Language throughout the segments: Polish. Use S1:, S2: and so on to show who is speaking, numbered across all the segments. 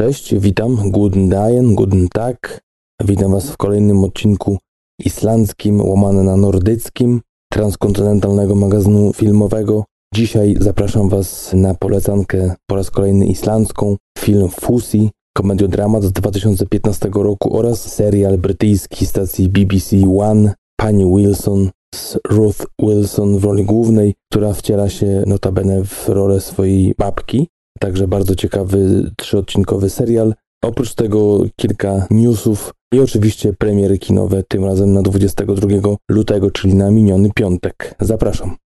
S1: Cześć, witam, guten Dagen, guten Tag. Witam Was w kolejnym odcinku islandzkim, łamane na nordyckim, transkontynentalnego magazynu filmowego. Dzisiaj zapraszam Was na polecankę po raz kolejny islandzką, film Fusi, komediodramat z 2015 roku oraz serial brytyjski stacji BBC One, Pani Wilson z Ruth Wilson w roli głównej, która wciela się notabene w rolę swojej babki. Także bardzo ciekawy trzyodcinkowy serial. Oprócz tego kilka newsów i oczywiście premiery kinowe, tym razem na 22 lutego, czyli na miniony piątek. Zapraszam.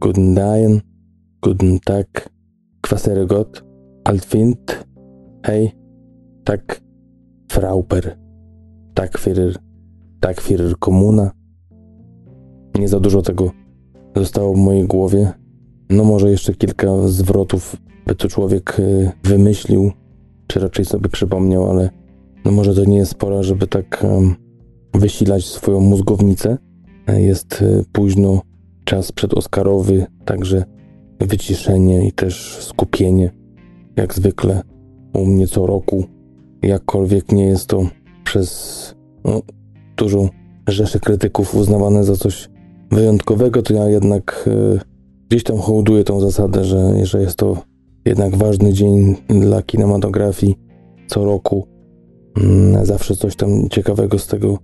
S1: Guten Dagen, guten Tag, Quasere Gott, Altwind, hej, tak, Frauper, tak Führer, tak Führer Komuna. Nie za dużo tego zostało w mojej głowie. No może jeszcze kilka zwrotów by to człowiek y, wymyślił, czy raczej sobie przypomniał, ale no może to nie jest pora, żeby tak wysilać swoją mózgownicę. Jest y, późno, czas przedoskarowy, także wyciszenie i też skupienie, jak zwykle u mnie co roku. Jakkolwiek nie jest to przez no, dużą rzeszę krytyków uznawane za coś wyjątkowego, to ja jednak y, gdzieś tam hołduję tą zasadę, że, że jest to jednak ważny dzień dla kinematografii co roku. Y, zawsze coś tam ciekawego z tego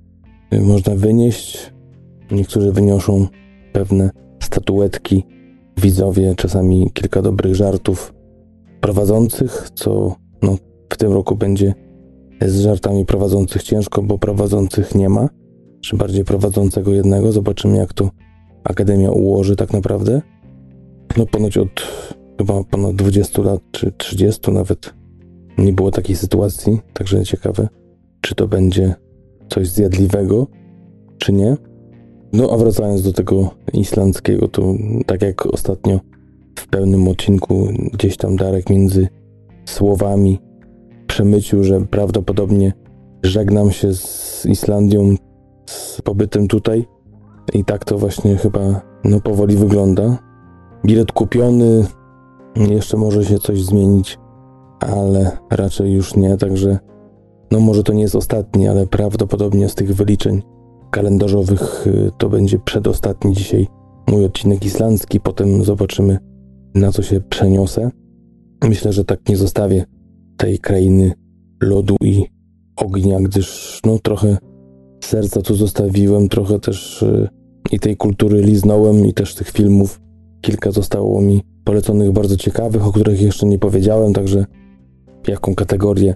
S1: y, można wynieść. Niektórzy wyniosą pewne statuetki, widzowie, czasami kilka dobrych żartów prowadzących, co no, w tym roku będzie z żartami prowadzących ciężko, bo prowadzących nie ma, czy bardziej prowadzącego jednego. Zobaczymy, jak to Akademia ułoży tak naprawdę. No ponoć od chyba ponad 20 lat, czy 30 nawet nie było takiej sytuacji, także ciekawe, czy to będzie coś zjadliwego, czy nie. No a wracając do tego islandzkiego, to tak jak ostatnio w pełnym odcinku gdzieś tam Darek między słowami przemycił, że prawdopodobnie żegnam się z Islandią, z pobytem tutaj i tak to właśnie chyba no powoli wygląda. Bilet kupiony, jeszcze może się coś zmienić, ale raczej już nie, także no może to nie jest ostatni, ale prawdopodobnie z tych wyliczeń kalendarzowych y, to będzie przedostatni dzisiaj mój odcinek islandzki, potem zobaczymy na co się przeniosę. Myślę, że tak nie zostawię tej krainy lodu i ognia, gdyż no trochę serca tu zostawiłem, trochę też y, i tej kultury liznąłem i też tych filmów kilka zostało mi poleconych bardzo ciekawych, o których jeszcze nie powiedziałem, także jaką kategorię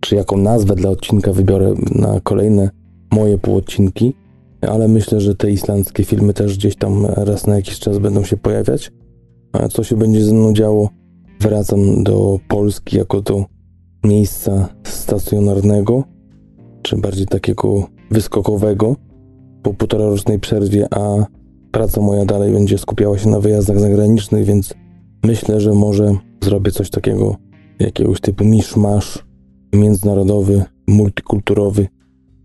S1: czy jaką nazwę dla odcinka wybiorę na kolejne moje półodcinki, ale myślę, że te islandzkie filmy też gdzieś tam raz na jakiś czas będą się pojawiać. A co się będzie ze mną działo? Wracam do Polski jako do miejsca stacjonarnego, czy bardziej takiego wyskokowego po półtorarocznej przerwie, a praca moja dalej będzie skupiała się na wyjazdach zagranicznych, więc myślę, że może zrobię coś takiego, jakiegoś typu miszmasz międzynarodowy, multikulturowy,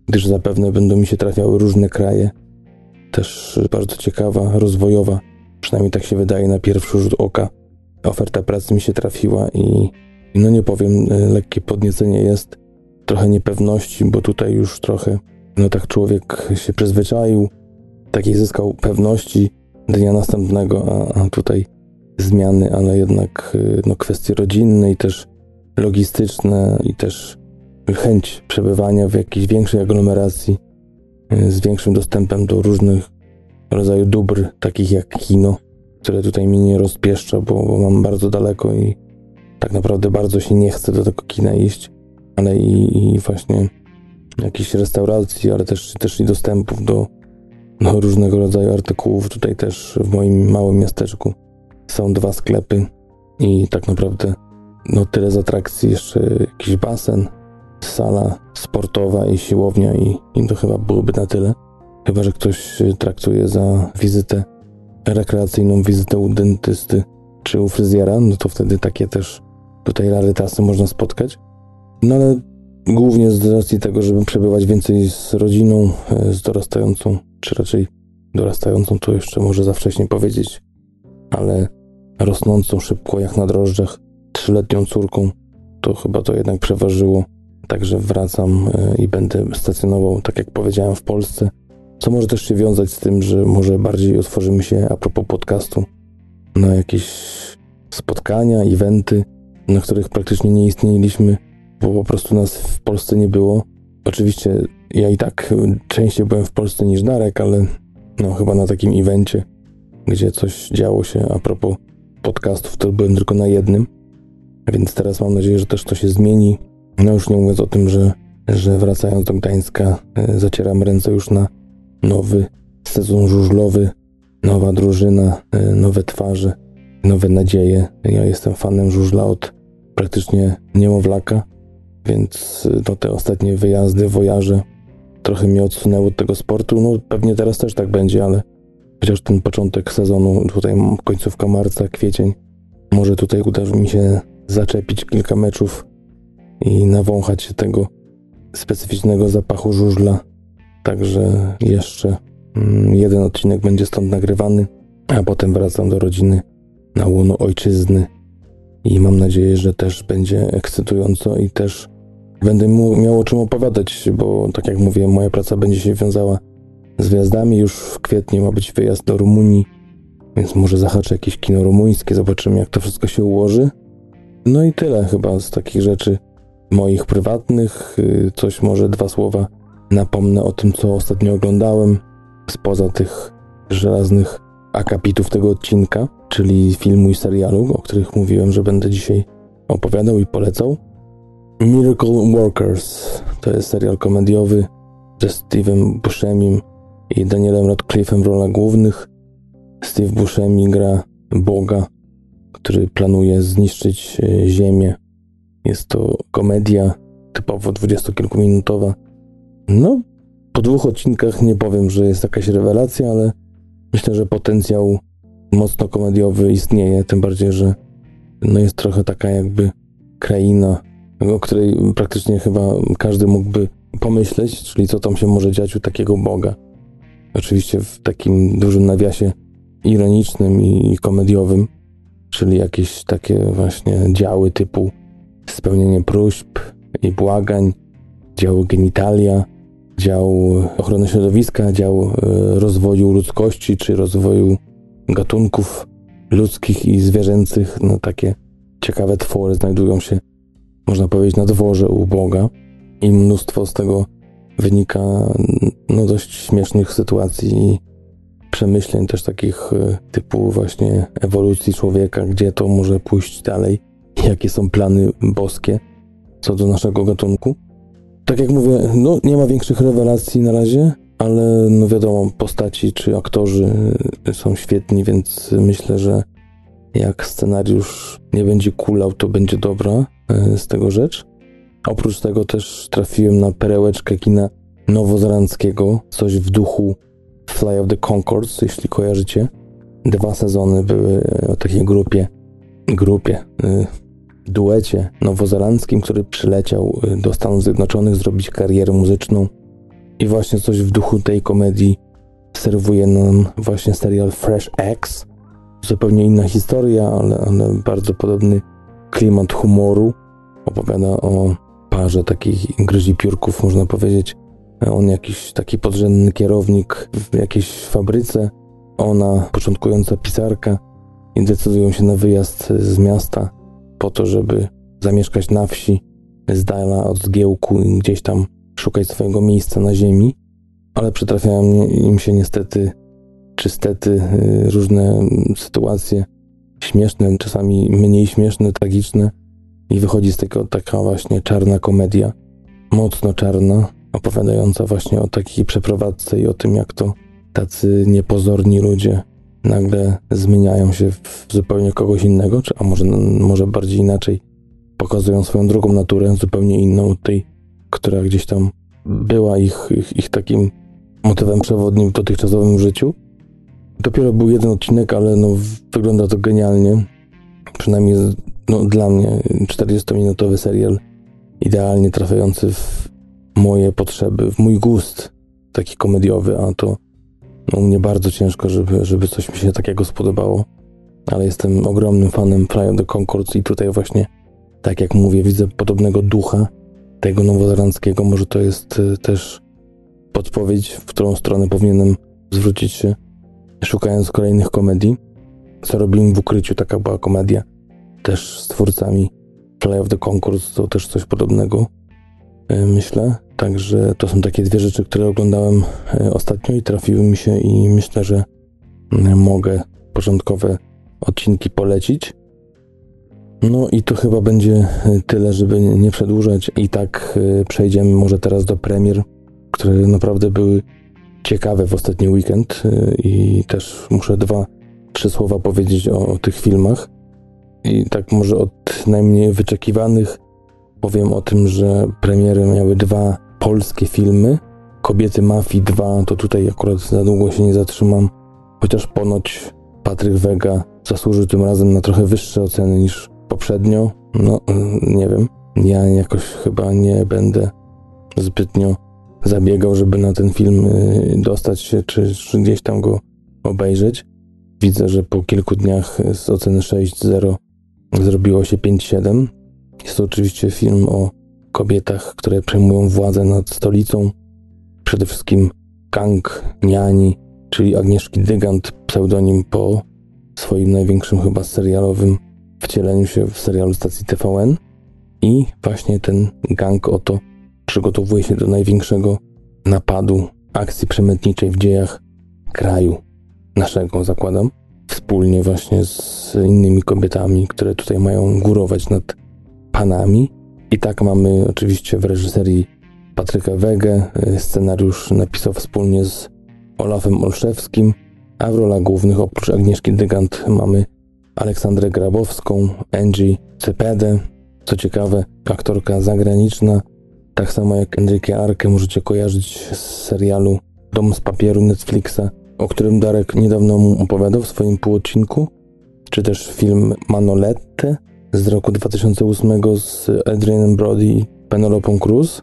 S1: gdyż zapewne będą mi się trafiały różne kraje. Też bardzo ciekawa, rozwojowa, przynajmniej tak się wydaje na pierwszy rzut oka. Oferta pracy mi się trafiła i, no nie powiem, lekkie podniecenie jest, trochę niepewności, bo tutaj już trochę, no tak człowiek się przyzwyczaił, takiej zyskał pewności dnia następnego, a, a tutaj zmiany, ale jednak no, kwestie rodzinne i też logistyczne i też chęć przebywania w jakiejś większej aglomeracji y, z większym dostępem do różnych rodzajów dóbr, takich jak kino, które tutaj mnie nie rozpieszcza, bo, bo mam bardzo daleko i tak naprawdę bardzo się nie chce do tego kina iść, ale i, i właśnie jakichś restauracji, ale też, też i dostępów do, do różnego rodzaju artykułów. Tutaj też w moim małym miasteczku są dwa sklepy i tak naprawdę no tyle z atrakcji, jeszcze jakiś basen, sala sportowa i siłownia i, i to chyba byłoby na tyle. Chyba, że ktoś traktuje za wizytę rekreacyjną, wizytę u dentysty czy u fryzjera, no to wtedy takie też tutaj rarytasy można spotkać. No ale głównie z racji tego, żeby przebywać więcej z rodziną, e, z dorastającą, czy raczej dorastającą, to jeszcze może za wcześnie powiedzieć, ale rosnącą szybko jak na drożdżach trzyletnią córką, to chyba to jednak przeważyło. Także wracam e, i będę stacjonował, tak jak powiedziałem, w Polsce. Co może też się wiązać z tym, że może bardziej otworzymy się a propos podcastu na jakieś spotkania, eventy, na których praktycznie nie istnieliśmy, bo po prostu nas w Polsce nie było. Oczywiście ja i tak częściej byłem w Polsce niż Darek, ale no chyba na takim evencie, gdzie coś działo się a propos podcastów, to byłem tylko na jednym. Więc teraz mam nadzieję, że też to się zmieni. No już nie mówiąc o tym, że, że wracając do Gdańska, e, zacieram ręce już na nowy sezon żużlowy, nowa drużyna, e, nowe twarze, nowe nadzieje. Ja jestem fanem żużla od praktycznie niemowlaka, więc no, te ostatnie wyjazdy, wojaże trochę mnie odsunęły od tego sportu. No pewnie teraz też tak będzie, ale chociaż ten początek sezonu, tutaj końcówka marca, kwiecień, może tutaj uda mi się zaczepić kilka meczów i nawąchać się tego specyficznego zapachu żużla. Także jeszcze mm, jeden odcinek będzie stąd nagrywany, a potem wracam do rodziny na łono ojczyzny i mam nadzieję, że też będzie ekscytująco i też będę miał o czym opowiadać, bo tak jak mówię, moja praca będzie się wiązała z wyjazdami. Już w kwietniu ma być wyjazd do Rumunii, więc może zahaczę jakieś kino rumuńskie, zobaczymy jak to wszystko się ułoży. No i tyle chyba z takich rzeczy moich prywatnych. Y, coś może dwa słowa napomnę o tym, co ostatnio oglądałem, spoza tych żelaznych akapitów tego odcinka, czyli filmu i serialu, o których mówiłem, że będę dzisiaj opowiadał i polecał. Miracle Workers to jest serial komediowy ze Steve'em Buscemim i Danielem Radcliffe'em w rolach głównych. Steve Buscemi gra Boga, który planuje zniszczyć e, Ziemię. Jest to komedia typowo dwudziestokilkuminutowa. No, po dwóch odcinkach nie powiem, że jest jakaś rewelacja, ale myślę, że potencjał mocno komediowy istnieje, tym bardziej, że no jest trochę taka jakby kraina, o której praktycznie chyba każdy mógłby pomyśleć, czyli co tam się może dziać u takiego Boga. Oczywiście w takim dużym nawiasie ironicznym i komediowym, czyli jakieś takie właśnie działy typu spełnienie próśb i błagań, dział genitalia, dział ochrony środowiska, dział e, rozwoju ludzkości czy rozwoju gatunków ludzkich i zwierzęcych. No takie ciekawe twory znajdują się, można powiedzieć, na dworze u Boga i mnóstwo z tego wynika no dość śmiesznych sytuacji i przemyśleń też takich e, typu właśnie ewolucji człowieka, gdzie to może pójść dalej, jakie są plany boskie co do naszego gatunku. Tak jak mówię, no nie ma większych rewelacji na razie, ale no wiadomo, postaci czy aktorzy są świetni, więc myślę, że jak scenariusz nie będzie kulał, to będzie dobra e, z tego rzecz. Oprócz tego też trafiłem na perełeczkę kina nowozelandzkiego, coś w duchu Fly of the Concords, jeśli kojarzycie. Dwa sezony były o takiej grupie, grupie, y, duecie nowozelandzkim, który przyleciał y, do Stanów Zjednoczonych zrobić karierę muzyczną. I właśnie coś w duchu tej komedii serwuje nam właśnie serial Fresh X. Zupełnie inna historia, ale, ale bardzo podobny klimat humoru. Opowiada o parze takich piórków, można powiedzieć. On jakiś taki podrzędny kierownik w jakiejś fabryce, ona początkująca pisarka i decydują się na wyjazd z miasta po to, żeby zamieszkać na wsi z dala od zgiełku i gdzieś tam szukać swojego miejsca na ziemi, ale przytrafiają im się niestety czy stety y, różne sytuacje śmieszne, czasami mniej śmieszne, tragiczne. I wychodzi z tego taka właśnie czarna komedia, mocno czarna, opowiadająca właśnie o takiej przeprowadzce i o tym, jak to tacy niepozorni ludzie nagle zmieniają się w zupełnie kogoś innego, czy a może, może bardziej inaczej, pokazują swoją drugą naturę, zupełnie inną od tej, która gdzieś tam była ich, ich, ich takim motywem przewodnim w dotychczasowym życiu. Dopiero był jeden odcinek, ale no, wygląda to genialnie. Przynajmniej no, dla mnie 40-minutowy serial idealnie trafiający w moje potrzeby, w mój gust taki komediowy, a to u mnie bardzo ciężko, żeby, żeby coś mi się takiego spodobało. Ale jestem ogromnym fanem Fly of the Concords i tutaj właśnie, tak jak mówię, widzę podobnego ducha tego nowozelandzkiego. Może to jest y, też podpowiedź, w którą stronę powinienem zwrócić się, szukając kolejnych komedii. Co robimy w ukryciu, taka była komedia też z twórcami Fly of the Concourse, to też coś podobnego, e, myślę. Także to są takie dwie rzeczy, które oglądałem e, ostatnio i trafiły mi się i myślę, że mogę początkowe odcinki polecić. No i to chyba będzie e, tyle, żeby nie przedłużać. I tak przejdziemy może teraz do premier, które naprawdę były ciekawe w ostatni weekend i też muszę dwa, trzy słowa powiedzieć o, o tych filmach. I tak może od najmniej wyczekiwanych powiem o tym, że premiery miały dwa polskie filmy. Kobiety Mafii 2, to tutaj akurat za długo się nie zatrzymam, chociaż ponoć Patryk Wega zasłużył tym razem na trochę wyższe oceny niż poprzednio. No, nie wiem. Ja jakoś chyba nie będę zbytnio zabiegał, żeby na ten film y, dostać się, czy, czy gdzieś tam go obejrzeć. Widzę, że po kilku dniach z oceny 6.0 zrobiło się 5-7. Jest to oczywiście film o kobietach, które przejmują władzę nad stolicą. Przede wszystkim gang Niani, czyli Agnieszki Dygant, pseudonim po swoim największym chyba serialowym wcieleniu się w serialu stacji TVN. I właśnie ten gang oto przygotowuje się do największego napadu akcji przemytniczej w dziejach kraju naszego, zakładam wspólnie właśnie z innymi kobietami, które tutaj mają górować nad panami. I tak mamy oczywiście w reżyserii Patryka Wege. Scenariusz napisał wspólnie z Olafem Olszewskim, a w rolach głównych oprócz Agnieszki Dygant mamy Aleksandrę Grabowską, Angie Cepede. Co ciekawe, aktorka zagraniczna, tak samo jak Enrique Arkę możecie kojarzyć z serialu Dom z papieru Netflixa, o którym Darek niedawno mu opowiadał w swoim półodcinku, czy też film Manolette z roku 2008 z Adrianem Brody i Penelopą Cruz.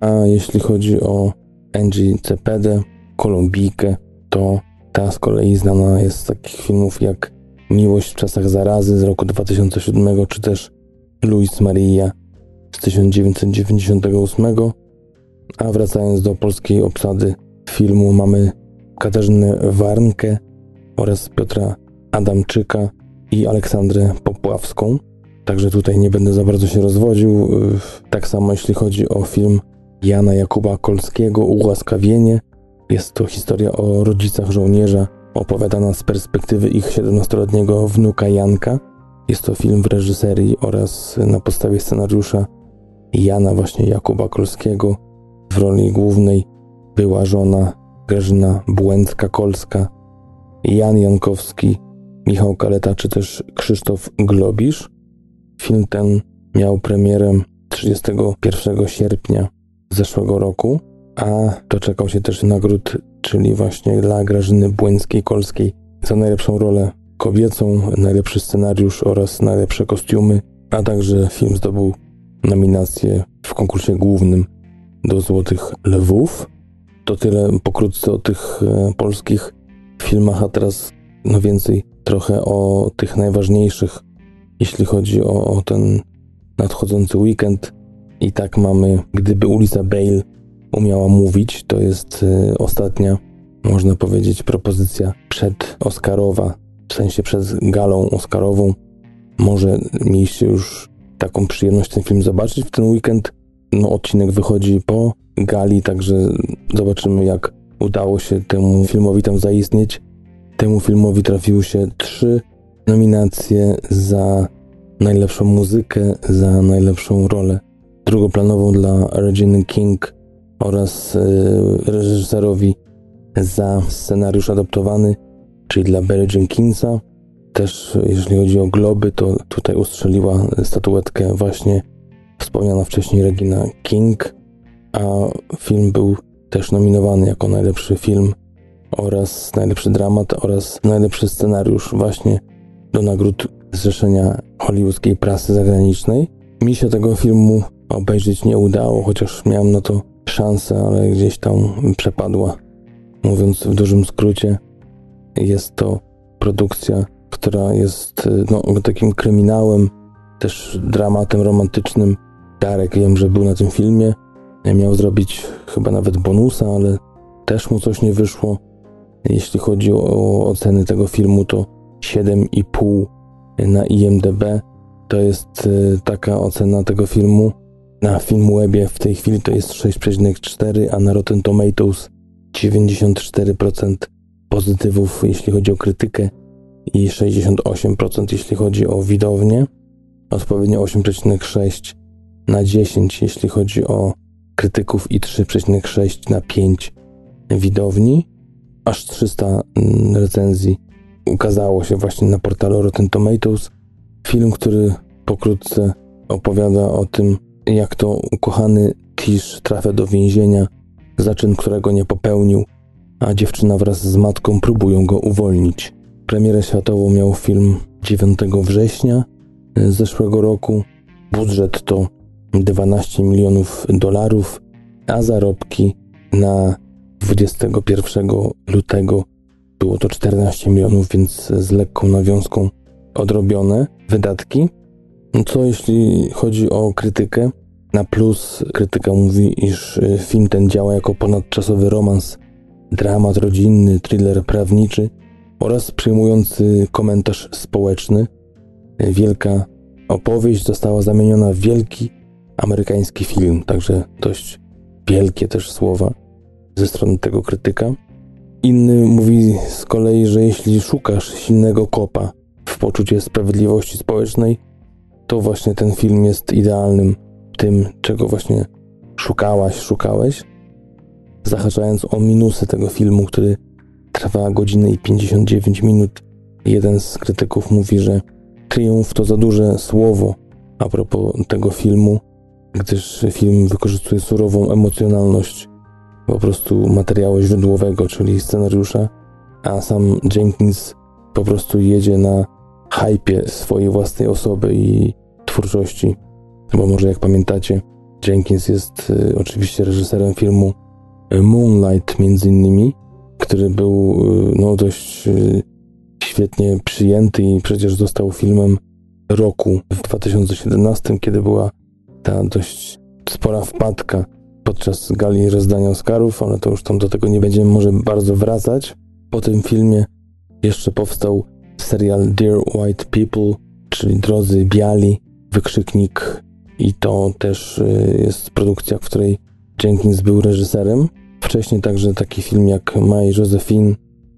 S1: A jeśli chodzi o Angie Cepede, Kolumbijkę, to ta z kolei znana jest z takich filmów jak Miłość w czasach zarazy z roku 2007, czy też Luis Maria z 1998. A wracając do polskiej obsady filmu, mamy Katarzynę Warnkę oraz Piotra Adamczyka i Aleksandrę Popławską. Także tutaj nie będę za bardzo się rozwodził. Tak samo jeśli chodzi o film Jana Jakuba Kolskiego Ułaskawienie. Jest to historia o rodzicach żołnierza opowiadana z perspektywy ich 17-letniego wnuka Janka. Jest to film w reżyserii oraz na podstawie scenariusza Jana właśnie Jakuba Kolskiego. W roli głównej była żona Grażyna Błęcka-Kolska, Jan Jankowski, Michał Kaleta czy też Krzysztof Globisz. Film ten miał premierę 31 sierpnia zeszłego roku, a doczekał się też nagród, czyli właśnie dla Grażyny Błęckiej-Kolskiej za najlepszą rolę kobiecą, najlepszy scenariusz oraz najlepsze kostiumy, a także film zdobył nominację w konkursie głównym do Złotych Lwów. To tyle pokrótce o tych e, polskich filmach, a teraz no więcej trochę o tych najważniejszych, jeśli chodzi o, o ten nadchodzący weekend. I tak mamy, gdyby ulica Bale umiała mówić, to jest y, ostatnia, można powiedzieć, propozycja przed Oscarowa, w sensie przed galą Oscarową. Może mieliście już taką przyjemność ten film zobaczyć w ten weekend. No, odcinek wychodzi po gali, także zobaczymy, jak udało się temu filmowi tam zaistnieć. Temu filmowi trafiły się trzy nominacje za najlepszą muzykę, za najlepszą rolę drugoplanową dla Regina King oraz yy, reżyserowi za scenariusz adaptowany, czyli dla Barry Jenkinsa. Też jeśli chodzi o globy, to tutaj ustrzeliła statuetkę właśnie wspomniana wcześniej Regina King, a film był też nominowany jako najlepszy film oraz najlepszy dramat oraz najlepszy scenariusz właśnie do nagród Zrzeszenia Hollywoodzkiej Prasy Zagranicznej. Mi się tego filmu obejrzeć nie udało, chociaż miałem na to szansę, ale gdzieś tam przepadła. Mówiąc w dużym skrócie, jest to produkcja, która jest no, takim kryminałem, też dramatem romantycznym. Darek wiem, że był na tym filmie. Miał zrobić chyba nawet bonusa, ale też mu coś nie wyszło. Jeśli chodzi o oceny tego filmu, to 7,5 na IMDb. To jest y, taka ocena tego filmu. Na Filmwebie w tej chwili to jest 6,4, a na Rotten Tomatoes 94% pozytywów, jeśli chodzi o krytykę i 68% jeśli chodzi o widownię. Odpowiednio 8,6 na 10, jeśli chodzi o krytyków i 3,6 na 5 widowni. Aż 300 mm, recenzji ukazało się właśnie na portalu Rotten Tomatoes. Film, który pokrótce opowiada o tym, jak to ukochany Tish trafia do więzienia za czyn, którego nie popełnił, a dziewczyna wraz z matką próbują go uwolnić. Premierę światową miał film 9 września zeszłego roku. Budżet to 12 milionów dolarów, a zarobki na 21 lutego było to 14 milionów, więc z lekką nawiązką odrobione wydatki. Co jeśli chodzi o krytykę? Na plus krytyka mówi, iż film ten działa jako ponadczasowy romans, dramat rodzinny, thriller prawniczy oraz przyjmujący komentarz społeczny. Wielka opowieść została zamieniona w wielki amerykański film, także dość wielkie też słowa ze strony tego krytyka. Inny mówi z kolei, że jeśli szukasz silnego kopa w poczucie sprawiedliwości społecznej, to właśnie ten film jest idealnym tym, czego właśnie szukałaś, szukałeś. Zahaczając o minusy tego filmu, który trwa godzinę i 59 minut, jeden z krytyków mówi, że triumf to za duże słowo a propos tego filmu, gdyż film wykorzystuje surową emocjonalność po prostu materiału źródłowego, czyli scenariusza, a sam Jenkins po prostu jedzie na hypie swojej własnej osoby i twórczości. Bo może jak pamiętacie, Jenkins jest y, oczywiście reżyserem filmu y, Moonlight między innymi, który był y, no, dość y, świetnie przyjęty i przecież został filmem roku w 2017, kiedy była ta dość spora wpadka podczas gali rozdania Oscarów, ale to już tam do tego nie będziemy może bardzo wracać. Po tym filmie jeszcze powstał serial Dear White People, czyli Drodzy Biali, wykrzyknik i to też y, jest produkcja, w której Jenkins był reżyserem. Wcześniej także taki film jak My Josephine,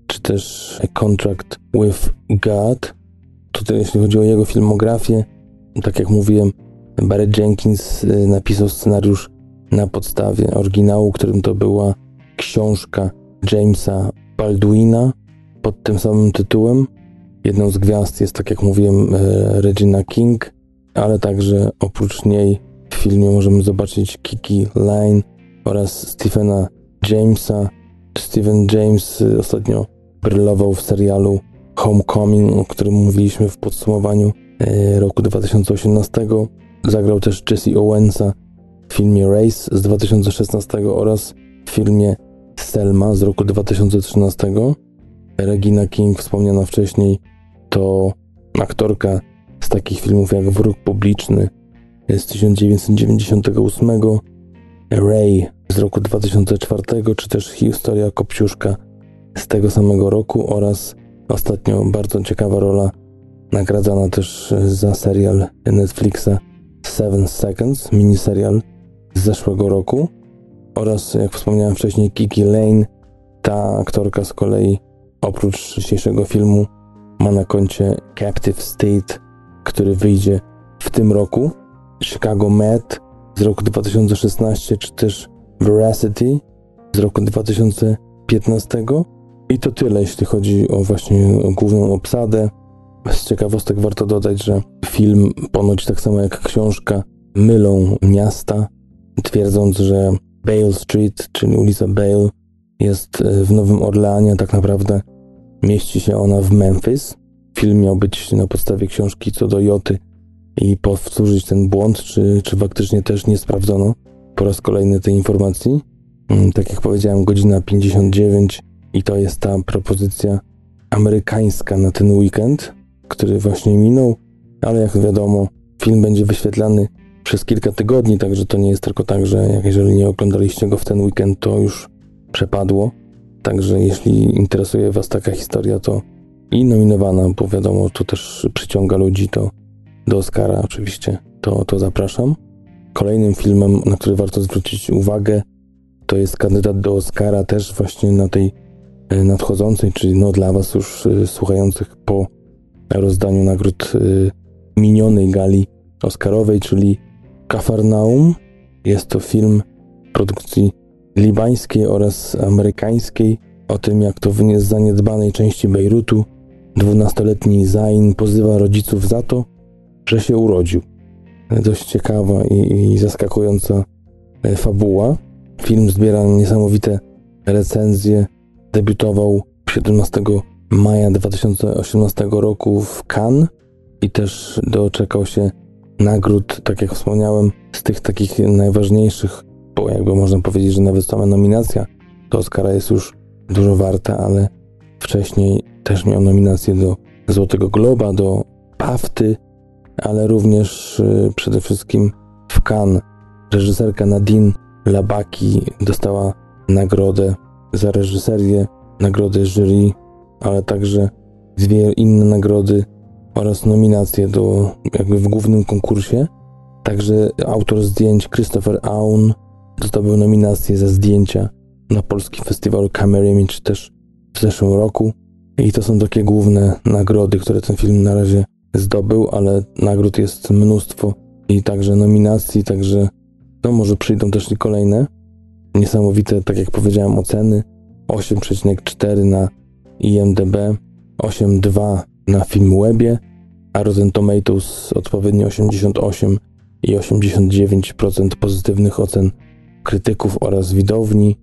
S1: czy też A Contract with God. Tutaj jeśli chodzi o jego filmografię, tak jak mówiłem, Barry Jenkins y, napisał scenariusz na podstawie oryginału, którym to była książka Jamesa Baldwina pod tym samym tytułem. Jedną z gwiazd jest, tak jak mówiłem, e, Regina King, ale także oprócz niej w filmie możemy zobaczyć Kiki Line oraz Stephena Jamesa. Stephen James y, ostatnio brylował w serialu Homecoming, o którym mówiliśmy w podsumowaniu e, roku 2018. Zagrał też Jesse Owensa w filmie Race z 2016 oraz w filmie Selma z roku 2013. Regina King, wspomniana wcześniej, to aktorka z takich filmów jak Wróg Publiczny z 1998, Ray z roku 2004, czy też Historia Kopciuszka z tego samego roku oraz ostatnio bardzo ciekawa rola nagradzana też za serial Netflixa Seven Seconds, miniserial z zeszłego roku oraz jak wspomniałem wcześniej Kiki Lane. Ta aktorka z kolei oprócz dzisiejszego filmu ma na koncie Captive State, który wyjdzie w tym roku, Chicago Med z roku 2016, czy też Veracity z roku 2015. I to tyle, jeśli chodzi o właśnie główną obsadę. Z ciekawostek warto dodać, że film, ponoć tak samo jak książka, mylą miasta, twierdząc, że Bale Street, czyli ulica Bale, jest e, w Nowym Orleanie, tak naprawdę mieści się ona w Memphis. Film miał być na podstawie książki co do Joty i powtórzyć ten błąd, czy, czy faktycznie też nie sprawdzono po raz kolejny tej informacji. Mm, tak jak powiedziałem, godzina 59 i to jest ta propozycja amerykańska na ten weekend, który właśnie minął, ale jak wiadomo, film będzie wyświetlany przez kilka tygodni, także to nie jest tylko tak, że jeżeli nie oglądaliście go w ten weekend, to już przepadło. Także jeśli interesuje Was taka historia, to i nominowana, bo wiadomo, to też przyciąga ludzi, to do Oscara oczywiście, to, to zapraszam. Kolejnym filmem, na który warto zwrócić uwagę, to jest kandydat do Oscara też właśnie na tej e, nadchodzącej, czyli no dla Was już y, słuchających po rozdaniu nagród y, minionej gali Oscarowej, czyli Kafarnaum. Jest to film produkcji libańskiej oraz amerykańskiej o tym, jak to w zaniedbanej części Bejrutu dwunastoletni Zain pozywa rodziców za to, że się urodził. Dość ciekawa i, i zaskakująca e, fabuła. Film zbiera niesamowite recenzje. Debiutował 17 maja 2018 roku w Cannes i też doczekał się nagród, tak jak wspomniałem, z tych takich najważniejszych, bo jakby można powiedzieć, że nawet sama nominacja do Oscara jest już dużo warta, ale wcześniej też miał nominację do Złotego Globa, do Pafty, ale również y, przede wszystkim w Cannes. Reżyserka Nadine Labaki dostała nagrodę za reżyserię, nagrodę jury, ale także dwie inne nagrody oraz nominacje do jakby w głównym konkursie. Także autor zdjęć Christopher Aun zdobył nominację za zdjęcia na polskim festiwalu Camera Image też w zeszłym roku. I to są takie główne nagrody, które ten film na razie zdobył, ale nagród jest mnóstwo i także nominacji, także no może przyjdą też i kolejne. Niesamowite, tak jak powiedziałem, oceny 8,4 na IMDb, 8,2 na Filmwebie, a Rotten Tomatoes odpowiednio 88 i 89% pozytywnych ocen krytyków oraz widowni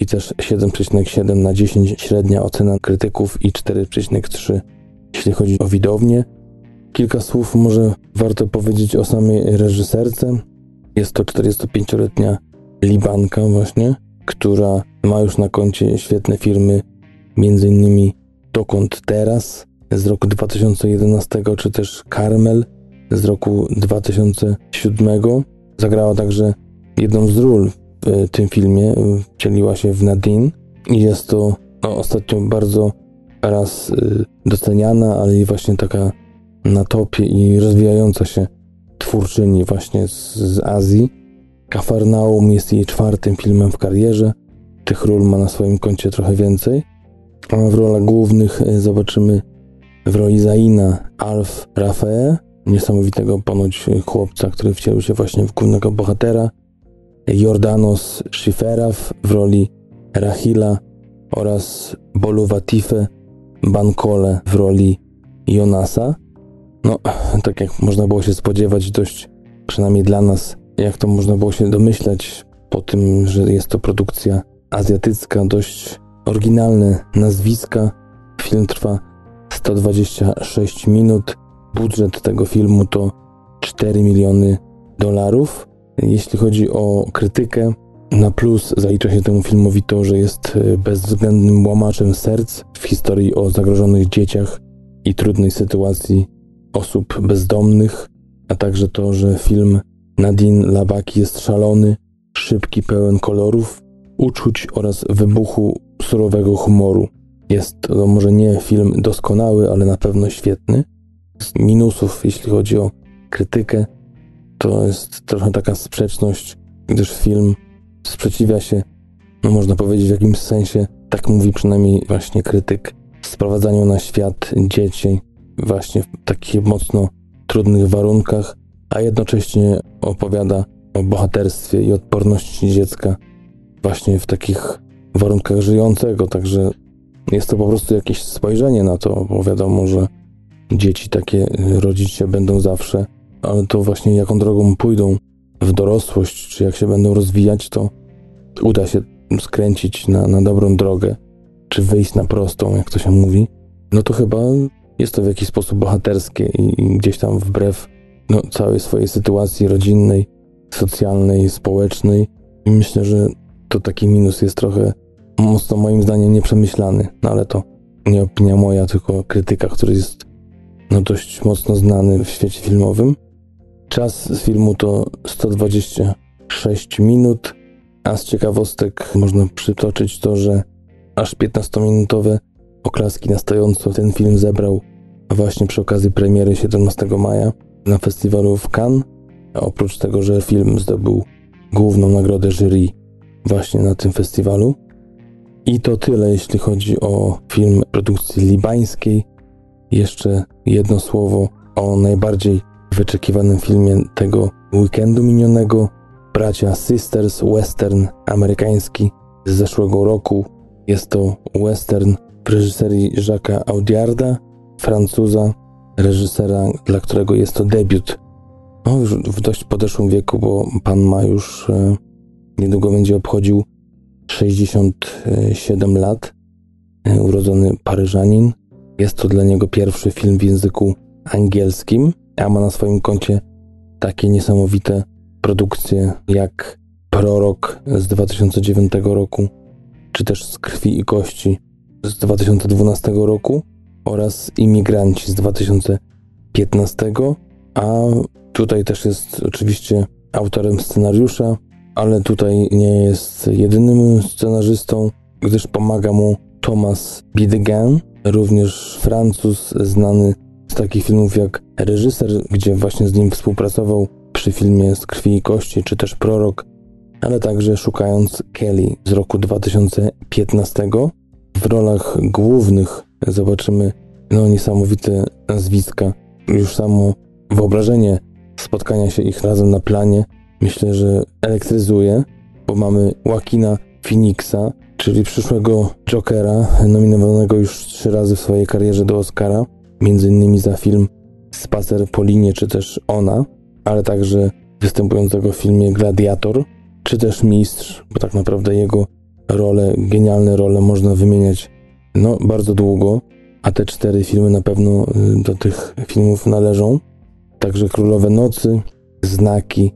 S1: i też 7,7 na 10 średnia ocena krytyków i 4,3 jeśli chodzi o widownię. Kilka słów może warto powiedzieć o samej reżyserce. Jest to 45-letnia Libanka właśnie, która ma już na koncie świetne między innymi Dokąd Teraz z roku 2011, czy też Carmel z roku 2007. Zagrała także jedną z ról w tym filmie, wcieliła się w Nadine i jest to no, ostatnio bardzo raz y, doceniana, ale i właśnie taka na topie i rozwijająca się twórczyni właśnie z, z Azji. Kafarnaum jest jej czwartym filmem w karierze. Tych ról ma na swoim koncie trochę więcej. A w rolach głównych zobaczymy w roli Zaina Alf Rafael, niesamowitego ponoć chłopca, który wcielił się właśnie w głównego bohatera. Jordanos Schiferaw w roli Rahila oraz Bolu Watife Bankole w roli Jonasa. No, tak jak można było się spodziewać, dość, przynajmniej dla nas, jak to można było się domyślać, po tym, że jest to produkcja azjatycka, dość oryginalne nazwiska. Film trwa 126 minut. Budżet tego filmu to 4 miliony dolarów. Jeśli chodzi o krytykę, na plus zalicza się temu filmowi to, że jest bezwzględnym łamaczem serc w historii o zagrożonych dzieciach i trudnej sytuacji osób bezdomnych, a także to, że film Nadine Labaki jest szalony, szybki, pełen kolorów, uczuć oraz wybuchu surowego humoru. Jest to może nie film doskonały, ale na pewno świetny. Z minusów, jeśli chodzi o krytykę, to jest trochę taka sprzeczność, gdyż film sprzeciwia się, no można powiedzieć w jakimś sensie, tak mówi przynajmniej właśnie krytyk, sprowadzaniu na świat dzieci właśnie w takich mocno trudnych warunkach, a jednocześnie opowiada o bohaterstwie i odporności dziecka właśnie w takich warunkach żyjącego, także jest to po prostu jakieś spojrzenie na to, bo wiadomo, że dzieci takie rodzić się będą zawsze, ale to właśnie jaką drogą pójdą w dorosłość, czy jak się będą rozwijać, to uda się skręcić na, na dobrą drogę, czy wyjść na prostą, jak to się mówi, no to chyba jest to w jakiś sposób bohaterskie i, i gdzieś tam wbrew no, całej swojej sytuacji rodzinnej, socjalnej, społecznej. I myślę, że to taki minus jest trochę mocno moim zdaniem nieprzemyślany, no ale to nie opinia moja, tylko krytyka, który jest no, dość mocno znany w świecie filmowym. Czas z filmu to 126 minut, a z ciekawostek można przytoczyć to, że aż 15-minutowe oklaski na stojąco ten film zebrał właśnie przy okazji premiery 17 maja na festiwalu w Cannes. Oprócz tego, że film zdobył główną nagrodę jury właśnie na tym festiwalu. I to tyle, jeśli chodzi o film produkcji libańskiej. Jeszcze jedno słowo o najbardziej wyczekiwanym filmie tego weekendu minionego. Bracia Sisters, western amerykański z zeszłego roku. Jest to western w reżyserii Jacques'a Audiarda, Francuza, reżysera, dla którego jest to debiut. No, już w dość podeszłym wieku, bo pan ma już e, niedługo będzie obchodził 67 lat. E, urodzony Paryżanin. Jest to dla niego pierwszy film w języku angielskim, a ma na swoim koncie takie niesamowite produkcje jak Prorok z 2009 roku, czy też Z krwi i kości z 2012 roku oraz Imigranci z 2015, a tutaj też jest oczywiście autorem scenariusza, ale tutaj nie jest jedynym scenarzystą, gdyż pomaga mu Thomas Bidegain, również Francuz znany z takich filmów jak Reżyser, gdzie właśnie z nim współpracował przy filmie Z krwi i kości, czy też Prorok, ale także szukając Kelly z roku 2015. W rolach głównych zobaczymy no, niesamowite nazwiska. Już samo wyobrażenie spotkania się ich razem na planie myślę, że elektryzuje, bo mamy Joaquina Phoenixa, czyli przyszłego Jokera, nominowanego już trzy razy w swojej karierze do Oscara, między innymi za film Spacer po linie, czy też Ona, ale także występującego w filmie Gladiator, czy też Mistrz, bo tak naprawdę jego role, genialne role można wymieniać no bardzo długo, a te cztery filmy na pewno y, do tych filmów należą. Także Królowe Nocy, Znaki,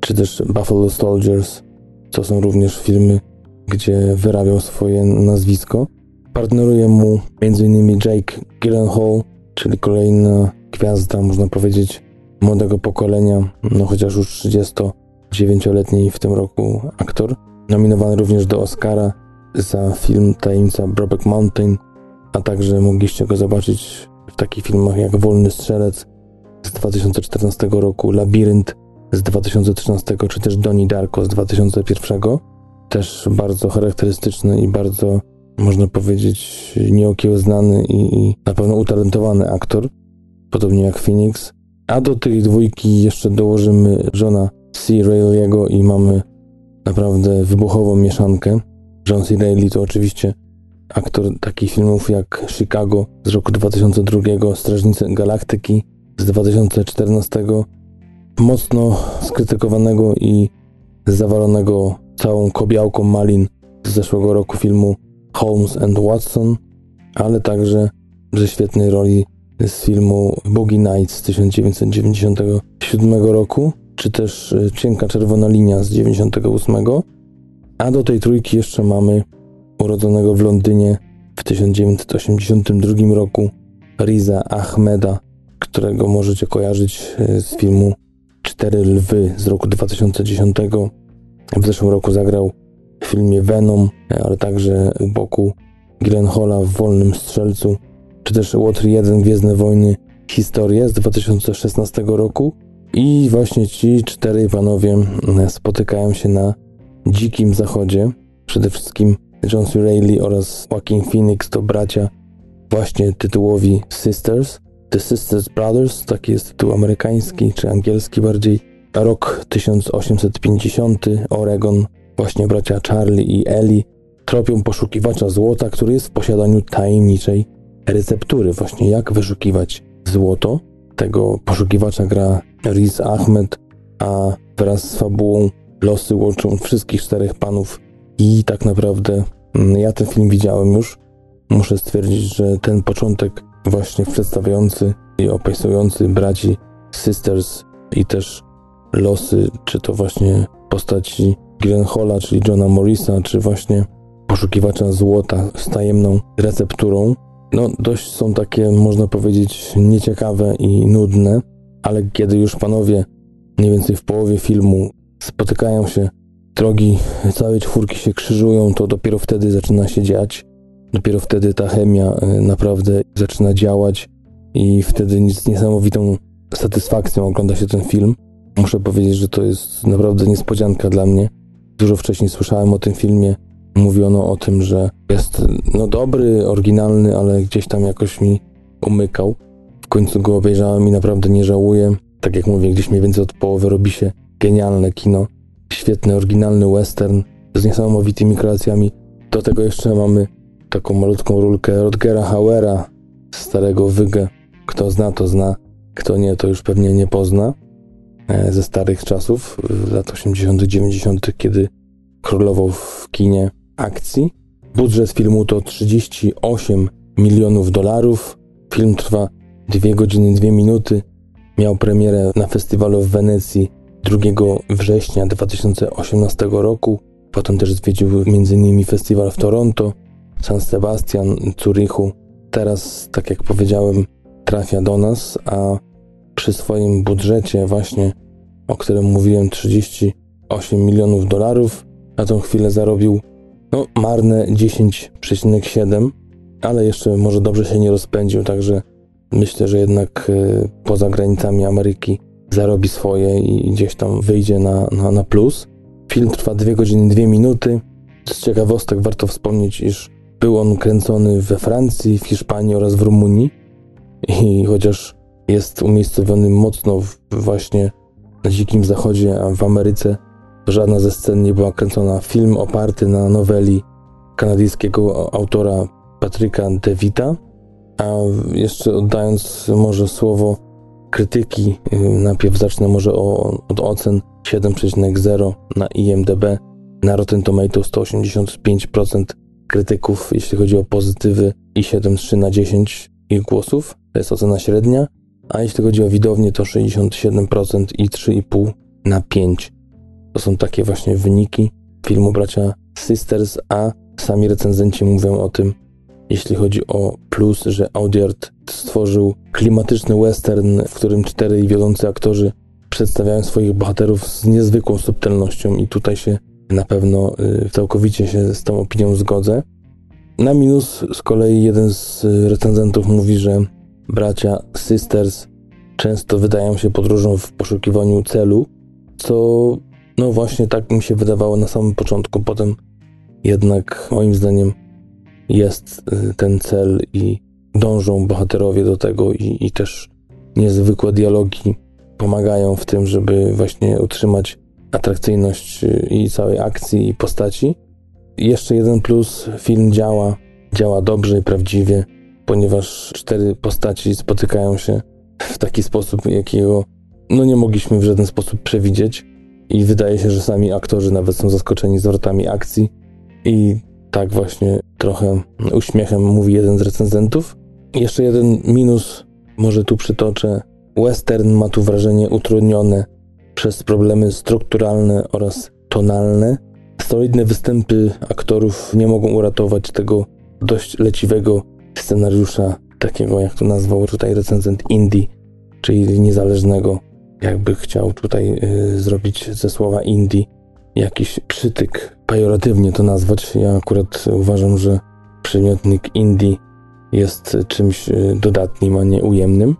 S1: czy też Buffalo Soldiers, to są również filmy, gdzie wyrabiał swoje nazwisko. Partneruje mu m.in. Jake Gyllenhaal, czyli kolejna gwiazda, można powiedzieć, młodego pokolenia, no chociaż już 39-letni w tym roku aktor. Nominowany również do Oscara za film Tajemnica Brokeback Mountain, a także mogliście go zobaczyć w takich filmach jak Wolny Strzelec z 2014 roku, Labirynt z 2013, czy też Donnie Darko z 2001. Też bardzo charakterystyczny i bardzo, można powiedzieć, nieokiełznany i, i na pewno utalentowany aktor, podobnie jak Phoenix. A do tej dwójki jeszcze dołożymy Johna C. Reilly'ego i mamy naprawdę wybuchową mieszankę. John C. Reilly to oczywiście aktor takich filmów jak Chicago z roku 2002, Strażnicy Galaktyki z 2014, mocno skrytykowanego i zawalonego całą kobiałką malin z zeszłego roku filmu Holmes and Watson, ale także ze świetnej roli z filmu Boogie Nights z 1997 roku, czy też e, Cienka Czerwona Linia z 1998, a do tej trójki jeszcze mamy urodzonego w Londynie w 1982 roku Riza Ahmeda, którego możecie kojarzyć e, z filmu Cztery Lwy z roku 2010. W zeszłym roku zagrał w filmie Venom, ale także u boku Gyllenhaala w Wolnym Strzelcu, czy też Łotr 1 Gwiezdne Wojny Historie z 2016 roku. I właśnie ci cztery panowie e, spotykają się na Dzikim Zachodzie. Przede wszystkim John C. Reilly oraz Joaquin Phoenix to bracia właśnie tytułowi Sisters. The Sisters Brothers, taki jest tytuł amerykański czy angielski bardziej. Rok 1850, Oregon, właśnie bracia Charlie i Ellie tropią poszukiwacza złota, który jest w posiadaniu tajemniczej receptury. Właśnie jak wyszukiwać złoto. Tego poszukiwacza gra Riz Ahmed, a wraz z fabułą losy łączą wszystkich czterech panów I tak naprawdę mm, ja ten film widziałem już. Muszę stwierdzić, że ten początek właśnie przedstawiający i opisujący braci Sisters i też losy, czy to właśnie postaci Gyllenhaala, czyli Johna Morrisa, czy właśnie poszukiwacza złota z tajemną recepturą, no dość są takie, można powiedzieć, nieciekawe i nudne, ale kiedy już panowie mniej więcej w połowie filmu spotykają się, drogi całej czwórki się krzyżują, to dopiero wtedy zaczyna się dziać. Dopiero wtedy ta chemia e, naprawdę zaczyna działać i wtedy z niesamowitą satysfakcją ogląda się ten film. Muszę powiedzieć, że to jest naprawdę niespodzianka dla mnie. Dużo wcześniej słyszałem o tym filmie. Mówiono o tym, że jest no dobry, oryginalny, ale gdzieś tam jakoś mi umykał. W końcu go obejrzałem i naprawdę nie żałuję. Tak jak mówię, gdzieś mniej więcej od połowy robi się genialne kino. Świetny, oryginalny western z niesamowitymi kreacjami. Do tego jeszcze mamy taką malutką rulkę Rodgera Hauera, starego Wygę. Kto zna, to zna. Kto nie, to już pewnie nie pozna. E, ze starych czasów, lat 80., 90., kiedy królował w kinie akcji. Budżet filmu to 38 milionów dolarów. Film trwa 2 godziny 2 minuty. Miał premierę na festiwalu w Wenecji 2 września 2018 roku. Potem też zwiedził m.in. festiwal w Toronto, San Sebastian, Zurichu. Teraz, tak jak powiedziałem, trafia do nas, a przy swoim budżecie właśnie, o którym mówiłem, 38 milionów dolarów, na tą chwilę zarobił no, marne 10,7, ale jeszcze może dobrze się nie rozpędził, także myślę, że jednak y, poza granicami Ameryki zarobi swoje i gdzieś tam wyjdzie na, na, na plus. Film trwa 2 godziny 2 minuty. Z ciekawostek warto wspomnieć, iż był on kręcony we Francji, w Hiszpanii oraz w Rumunii. I chociaż jest umiejscowiony mocno właśnie na Dzikim Zachodzie, a w Ameryce żadna ze scen nie była kręcona. Film oparty na noweli kanadyjskiego autora Patryka DeVita. A jeszcze oddając może słowo krytyki, y, najpierw zacznę może od ocen 7,0 na IMDb. Na Rotten Tomatoes 185% krytyków, jeśli chodzi o pozytywy i 7,3 na 10 ich głosów. To jest ocena średnia. A jeśli chodzi o widownię, to 67% i 3,5 na 5. To są takie właśnie wyniki filmu bracia Sisters, a sami recenzenci mówią o tym, jeśli chodzi o plus, że Audiard stworzył klimatyczny western, w którym czterej wiodący aktorzy przedstawiają swoich bohaterów z niezwykłą subtelnością i tutaj się na pewno y, całkowicie się z tą opinią zgodzę. Na minus z kolei jeden z recenzentów mówi, że bracia Sisters często wydają się podróżą w poszukiwaniu celu, co no właśnie tak mi się wydawało na samym początku. Potem jednak moim zdaniem jest y, ten cel i dążą bohaterowie do tego i, i też niezwykłe dialogi pomagają w tym, żeby właśnie utrzymać atrakcyjność y, i całej akcji i postaci. jeszcze jeden plus, film działa, działa dobrze i prawdziwie, ponieważ cztery postaci spotykają się w taki sposób, jakiego no nie mogliśmy w żaden sposób przewidzieć i wydaje się, że sami aktorzy nawet są zaskoczeni zwrotami akcji i tak właśnie trochę uśmiechem mówi jeden z recenzentów. Jeszcze jeden minus, może tu przytoczę. Western ma tu wrażenie utrudnione przez problemy strukturalne oraz tonalne. Solidne występy aktorów nie mogą uratować tego dość leciwego scenariusza, takiego jak to nazwał tutaj recenzent indie, czyli niezależnego jakby chciał tutaj y, zrobić ze słowa indie jakiś przytyk, pejoratywnie to nazwać. Ja akurat uważam, że przymiotnik indie jest czymś y, dodatnim, a nie ujemnym,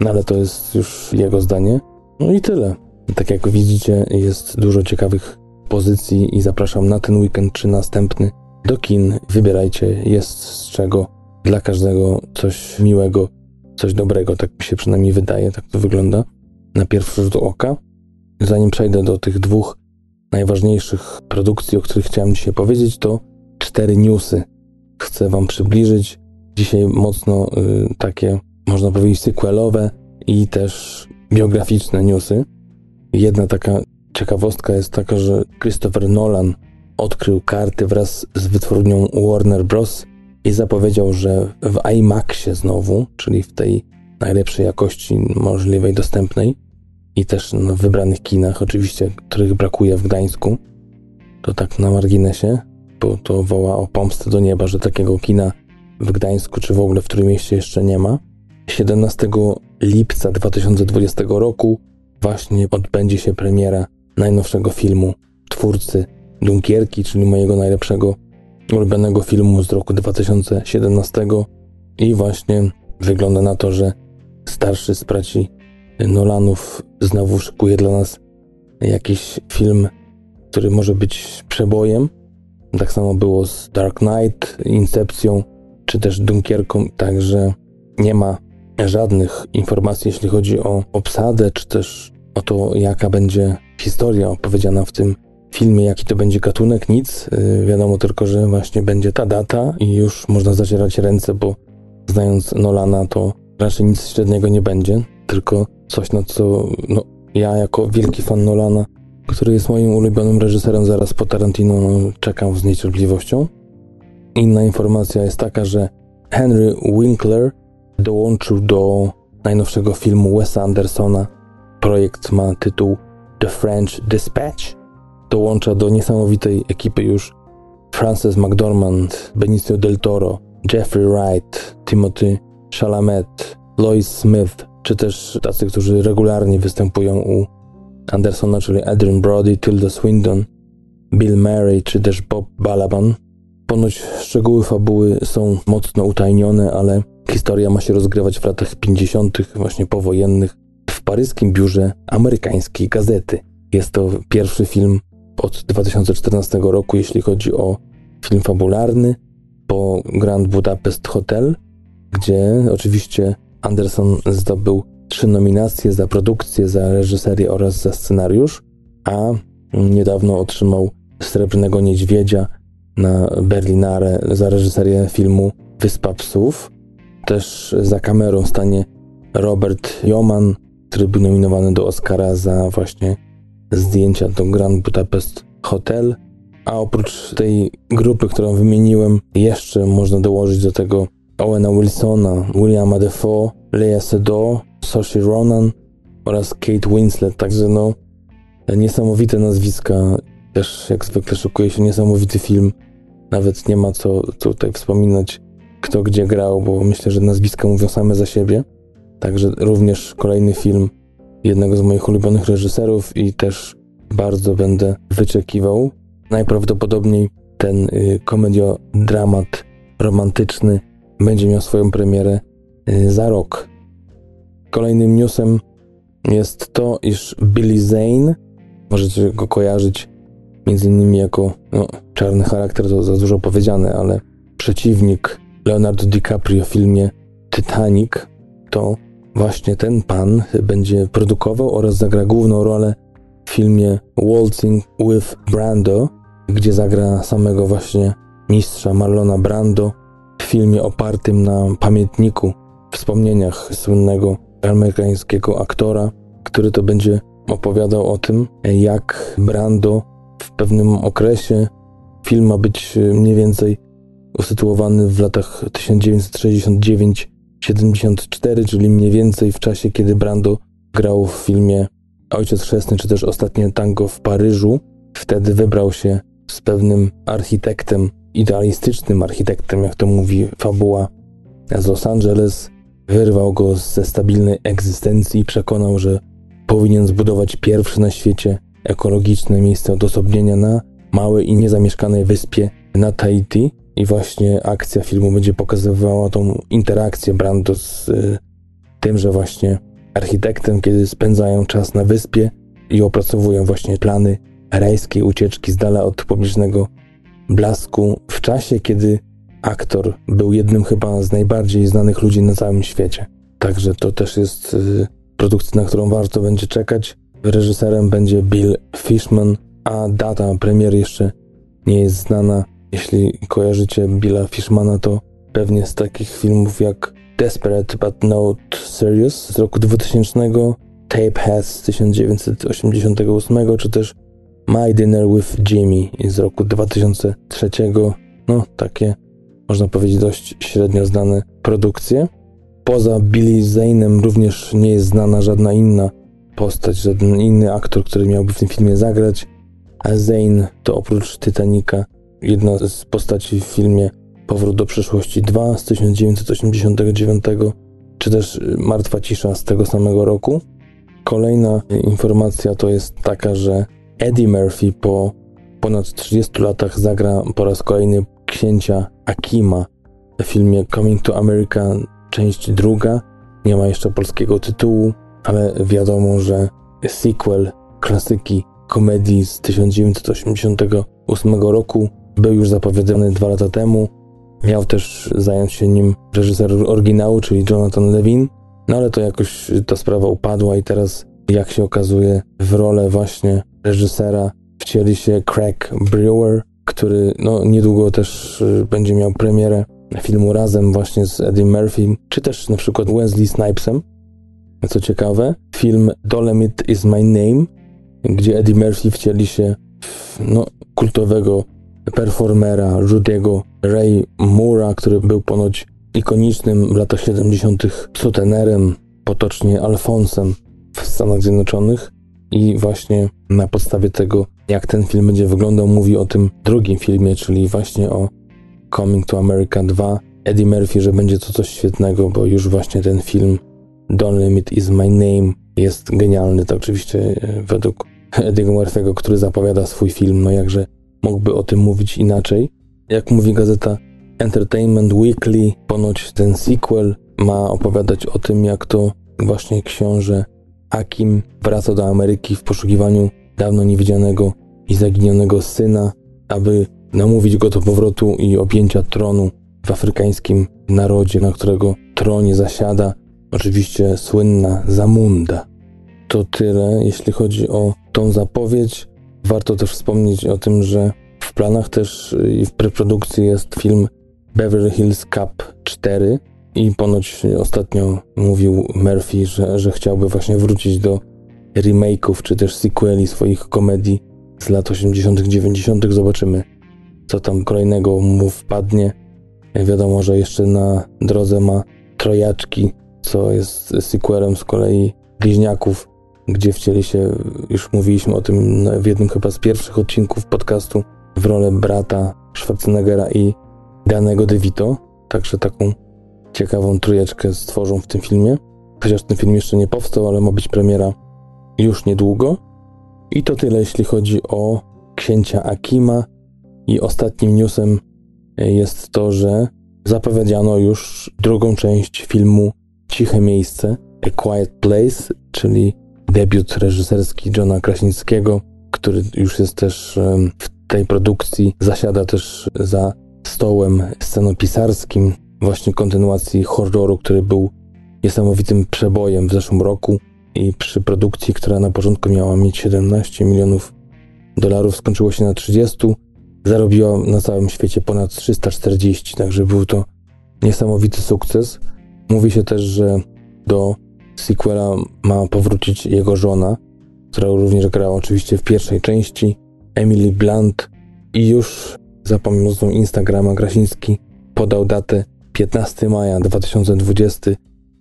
S1: no ale to jest już jego zdanie. No i tyle. Tak jak widzicie, jest dużo ciekawych pozycji i zapraszam na ten weekend czy następny do kin. Wybierajcie, jest z czego dla każdego coś miłego, coś dobrego, tak mi się przynajmniej wydaje, tak to wygląda na pierwszy rzut oka. Zanim przejdę do tych dwóch najważniejszych produkcji, o których chciałem dzisiaj powiedzieć, to cztery newsy chcę Wam przybliżyć. Dzisiaj mocno y, takie, można powiedzieć, sequelowe i też biograficzne newsy. Jedna taka ciekawostka jest taka, że Christopher Nolan odkrył karty wraz z wytwórnią Warner Bros. i zapowiedział, że w IMAXie znowu, czyli w tej najlepszej jakości możliwej, dostępnej i też w wybranych kinach, oczywiście, których brakuje w Gdańsku, to tak na marginesie, bo to woła o pomstę do nieba, że takiego kina w Gdańsku czy w ogóle w którym mieście jeszcze nie ma. 17 lipca 2020 roku właśnie odbędzie się premiera najnowszego filmu twórcy Dunkierki, czyli mojego najlepszego ulubionego filmu z roku 2017 i właśnie wygląda na to, że starszy z braci Nolanów znowu szykuje dla nas jakiś film, który może być przebojem. Tak samo było z Dark Knight, Incepcją, czy też Dunkierką, także nie ma żadnych informacji, jeśli chodzi o obsadę, czy też o to, jaka będzie historia opowiedziana w tym filmie, jaki to będzie gatunek, nic. Yy, wiadomo tylko, że właśnie będzie ta data i już można zacierać ręce, bo znając Nolana, to raczej nic średniego nie będzie, tylko coś, na co no, ja jako wielki fan Nolana, który jest moim ulubionym reżyserem zaraz po Tarantino, no, czekam z niecierpliwością. Inna informacja jest taka, że Henry Winkler dołączył do najnowszego filmu Wesa Andersona. Projekt ma tytuł The French Dispatch. Dołącza do niesamowitej ekipy już Frances McDormand, Benicio del Toro, Jeffrey Wright, Timothy Chalamet, Lois Smith, czy też tacy, którzy regularnie występują u Andersona, czyli Adrian Brody, Tilda Swindon, Bill Murray, czy też Bob Balaban. Ponoć szczegóły fabuły są mocno utajnione, ale historia ma się rozgrywać w latach 50., właśnie powojennych, w paryskim biurze amerykańskiej gazety. Jest to pierwszy film od 2014 roku, jeśli chodzi o film fabularny, po Grand Budapest Hotel, gdzie oczywiście Anderson zdobył trzy nominacje za produkcję, za reżyserię oraz za scenariusz, a niedawno otrzymał Srebrnego Niedźwiedzia na Berlinare za reżyserię filmu Wyspa Psów. Też za kamerą stanie Robert Joman, który był nominowany do Oscara za właśnie zdjęcia do Grand Budapest Hotel. A oprócz tej grupy, którą wymieniłem, jeszcze można dołożyć do tego Owena Wilsona, Williama Defoe, Lea Seydoux, Saoirse Ronan oraz Kate Winslet. Także no, niesamowite nazwiska. Też jak zwykle szukuje się niesamowity film. Nawet nie ma co tutaj wspominać, kto gdzie grał, bo myślę, że nazwiska mówią same za siebie. Także również kolejny film jednego z moich ulubionych reżyserów i też bardzo będę wyczekiwał. Najprawdopodobniej ten y, komedio-dramat romantyczny będzie miał swoją premierę y, za rok. Kolejnym newsem jest to, iż Billy Zane, możecie go kojarzyć między innymi jako no, czarny charakter, to za dużo powiedziane, ale przeciwnik Leonardo DiCaprio w filmie Titanic, to właśnie ten pan będzie produkował oraz zagra główną rolę w filmie Waltzing with Brando, gdzie zagra samego właśnie mistrza Marlona Brando w filmie opartym na pamiętniku, wspomnieniach słynnego amerykańskiego aktora, który to będzie opowiadał o tym, jak Brando w pewnym okresie film ma być mniej więcej usytuowany w latach 1969-74, czyli mniej więcej w czasie, kiedy Brando grał w filmie Ojciec Chrzestny, czy też Ostatnie Tango w Paryżu. Wtedy wybrał się z pewnym architektem, idealistycznym architektem, jak to mówi fabuła z Los Angeles, Wyrwał go ze stabilnej egzystencji i przekonał, że powinien zbudować pierwsze na świecie ekologiczne miejsce odosobnienia na małej i niezamieszkanej wyspie na Tahiti. I właśnie akcja filmu będzie pokazywała tą interakcję Brando z y, tymże właśnie architektem, kiedy spędzają czas na wyspie i opracowują właśnie plany rajskiej ucieczki z dala od publicznego blasku w czasie, kiedy aktor był jednym chyba z najbardziej znanych ludzi na całym świecie. Także to też jest y, produkcja, na którą warto będzie czekać. Reżyserem będzie Bill Fishman, a data premiery jeszcze nie jest znana. Jeśli kojarzycie Billa Fishmana, to pewnie z takich filmów jak Desperate But Not Serious z roku 2000, Tape Head z 1988, czy też My Dinner with Jimmy z roku 2003. No, takie można powiedzieć dość średnio znane produkcje. Poza Billy Zane'em również nie jest znana żadna inna postać, żaden inny aktor, który miałby w tym filmie zagrać. A Zane to oprócz Titanica jedna z postaci w filmie Powrót do przyszłości 2 z 1989, czy też Martwa cisza z tego samego roku. Kolejna informacja to jest taka, że Eddie Murphy po ponad 30 latach zagra po raz kolejny księcia Akima w filmie Coming to America, część druga. Nie ma jeszcze polskiego tytułu, ale wiadomo, że sequel klasyki komedii z 1988 roku był już zapowiedziany dwa lata temu. Miał też zająć się nim reżyser oryginału, czyli Jonathan Levin, no ale to jakoś ta sprawa upadła i teraz, jak się okazuje, w rolę właśnie reżysera wcieli się Craig Brewer, który no, niedługo też y, będzie miał premierę filmu razem właśnie z Eddie Murphy, czy też na przykład Wesley Snipesem. Co ciekawe, film Dolomit is My Name, gdzie Eddie Murphy wcieli się w no, kultowego performera Rudy'ego Ray Moore'a, który był ponoć ikonicznym w latach 70. sutenerem, potocznie Alfonsem w Stanach Zjednoczonych. I właśnie na podstawie tego, jak ten film będzie wyglądał, mówi o tym drugim filmie, czyli właśnie o Coming to America 2. Eddie Murphy, że będzie to coś świetnego, bo już właśnie ten film Don't Limit Is My Name jest genialny. To oczywiście e, według Eddie'ego Murphy'ego, który zapowiada swój film, no jakże mógłby o tym mówić inaczej. Jak mówi gazeta Entertainment Weekly, ponoć ten sequel ma opowiadać o tym, jak to właśnie książę Akim wraca do Ameryki w poszukiwaniu dawno niewidzianego i zaginionego syna, aby namówić go do powrotu i objęcia tronu w afrykańskim narodzie, na którego tronie zasiada oczywiście słynna Zamunda. To tyle, jeśli chodzi o tą zapowiedź. Warto też wspomnieć o tym, że w planach też i w preprodukcji jest film Beverly Hills Cup 4 i ponoć ostatnio mówił Murphy, że, że chciałby właśnie wrócić do remake'ów czy też sequeli swoich komedii z lat 80., 90. Zobaczymy, co tam kolejnego mu wpadnie. Wiadomo, że jeszcze na drodze ma Trojaczki, co jest sequelem z kolei Bliźniaków, gdzie wcieli się, już mówiliśmy o tym w jednym chyba z pierwszych odcinków podcastu, w rolę brata Schwarzeneggera i Danego DeVito. Także taką ciekawą trójeczkę stworzą w tym filmie. Chociaż ten film jeszcze nie powstał, ale ma być premiera już niedługo. I to tyle, jeśli chodzi o księcia Akima. I ostatnim newsem jest to, że zapowiedziano już drugą część filmu Ciche Miejsce, A Quiet Place, czyli debiut reżyserski Johna Krasinskiego, który już jest też w tej produkcji, zasiada też za stołem scenopisarskim, właśnie kontynuacji horroru, który był niesamowitym przebojem w zeszłym roku i przy produkcji, która na początku miała mieć 17 milionów dolarów, skończyło się na 30, zarobiła na całym świecie ponad 340, także był to niesamowity sukces. Mówi się też, że do sequela ma powrócić jego żona, która również grała oczywiście w pierwszej części, Emily Blunt i już za pomocą Instagrama Grasiński podał datę 15 maja 2020.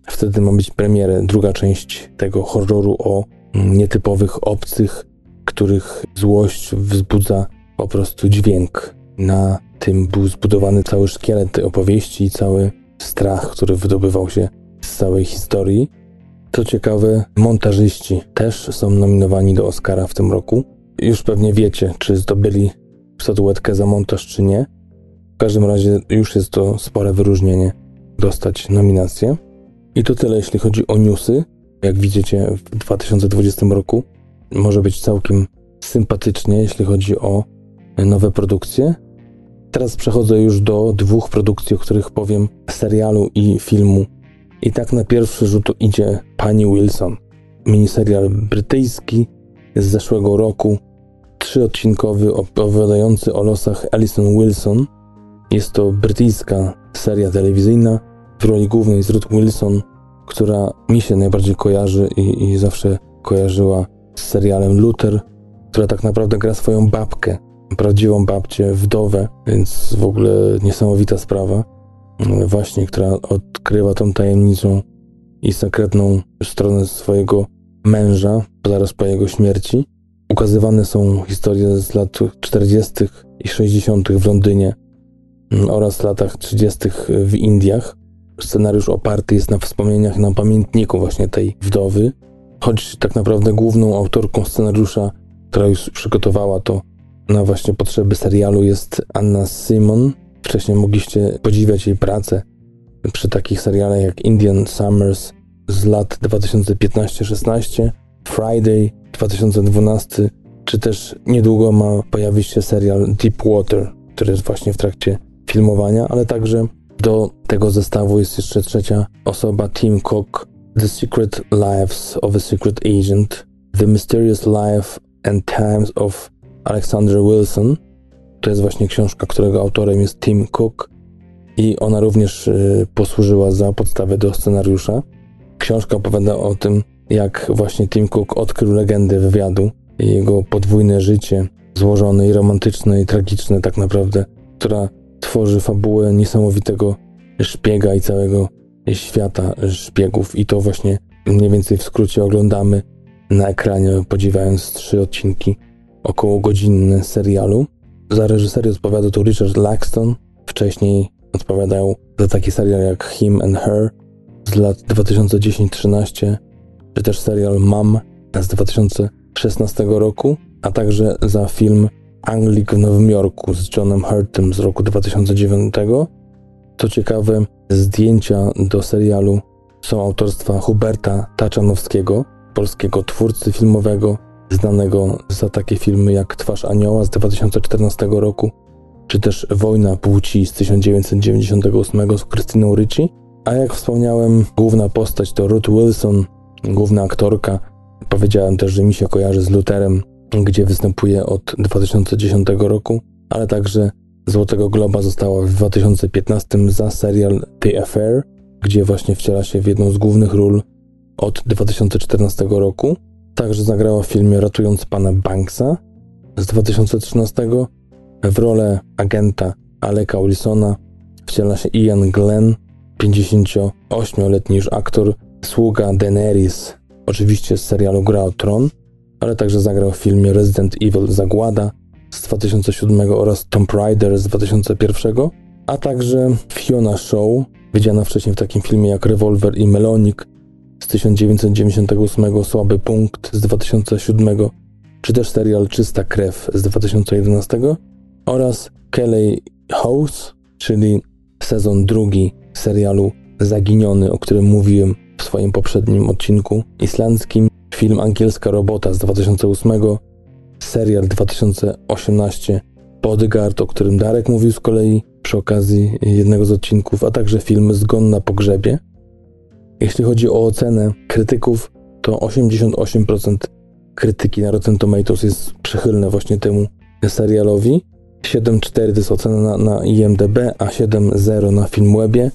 S1: Wtedy ma być premierę, druga część tego horroru o nietypowych obcych, których złość wzbudza po prostu dźwięk. Na tym był zbudowany cały szkielet tej opowieści i cały strach, który wydobywał się z całej historii. Co ciekawe, montażyści też są nominowani do Oscara w tym roku. Już pewnie wiecie, czy zdobyli statuetkę za montaż, czy nie. W każdym razie już jest to spore wyróżnienie dostać nominację. I to tyle, jeśli chodzi o newsy. Jak widzicie, w 2020 roku może być całkiem sympatycznie, jeśli chodzi o nowe produkcje. Teraz przechodzę już do dwóch produkcji, o których powiem: serialu i filmu. I tak na pierwszy rzut idzie Pani Wilson. Miniserial brytyjski z zeszłego roku, trzyodcinkowy opowiadający o losach Alison Wilson. Jest to brytyjska seria telewizyjna w roli głównej jest Ruth Wilson, która mi się najbardziej kojarzy i, i zawsze kojarzyła z serialem Luther, która tak naprawdę gra swoją babkę, prawdziwą babcię, wdowę, więc w ogóle niesamowita sprawa, właśnie, która odkrywa tą tajemniczą i sekretną stronę swojego męża zaraz po jego śmierci. Ukazywane są historie z lat 40. i 60. w Londynie oraz latach 30. w Indiach. Scenariusz oparty jest na wspomnieniach, na pamiętniku właśnie tej wdowy, choć tak naprawdę główną autorką scenariusza, która już przygotowała to na właśnie potrzeby serialu jest Anna Simon. Wcześniej mogliście podziwiać jej pracę przy takich serialach jak Indian Summers z lat 2015-16, Friday 2012, czy też niedługo ma pojawić się serial Deep Water, który jest właśnie w trakcie filmowania, ale także do tego zestawu jest jeszcze trzecia osoba, Tim Cook, The Secret Lives of a Secret Agent, The Mysterious Life and Times of Alexander Wilson. To jest właśnie książka, którego autorem jest Tim Cook i ona również y, posłużyła za podstawę do scenariusza. Książka opowiada o tym, jak właśnie Tim Cook odkrył legendę wywiadu i jego podwójne życie, złożone i romantyczne i tragiczne tak naprawdę, która tworzy fabułę niesamowitego szpiega i całego świata szpiegów i to właśnie mniej więcej w skrócie oglądamy na ekranie, podziwiając trzy odcinki około godzinne serialu. Za reżyserię odpowiada tu Richard Laxton, wcześniej odpowiadał za taki serial jak Him and Her z lat 2010-13, czy też serial Mam z 2016 roku, a także za film Anglik w Nowym Jorku z Johnem Hurtem z roku 2009. To ciekawe, zdjęcia do serialu są autorstwa Huberta Taczanowskiego, polskiego twórcy filmowego, znanego za takie filmy jak Twarz Anioła z 2014 roku, czy też Wojna Płci z 1998 z Krystyną Ricci. A jak wspomniałem, główna postać to Ruth Wilson, główna aktorka. Powiedziałem też, że mi się kojarzy z Lutherem, gdzie występuje od 2010 roku, ale także Złotego Globa została w 2015 za serial The Affair, gdzie właśnie wciela się w jedną z głównych ról od 2014 roku. Także zagrała w filmie Ratując Pana Banksa z 2013. W rolę agenta Aleka Wilsona wciela się Ian Glenn, 58-letni już aktor, sługa Daenerys, oczywiście z serialu Gra o Tron, ale także zagrał w filmie Resident Evil Zagłada z 2007 oraz Tomb Raider z 2001, a także Fiona Shaw, widziana wcześniej w takim filmie jak Revolver i Melonik 1998, Słaby Punkt z 2007, czy też serial Czysta Krew z 2011 oraz Kelly House, czyli sezon drugi serialu Zaginiony, o którym mówiłem w swoim poprzednim odcinku islandzkim, film Angielska Robota z 2008, serial 2018 Bodyguard, o którym Darek mówił z kolei przy okazji jednego z odcinków, a także film Zgon na pogrzebie. Jeśli chodzi o ocenę krytyków, to 88% krytyki na Rotten Tomatoes jest przychylne właśnie temu serialowi. 7,4 to jest ocena na, na IMDb, a 7,0 na Filmwebie,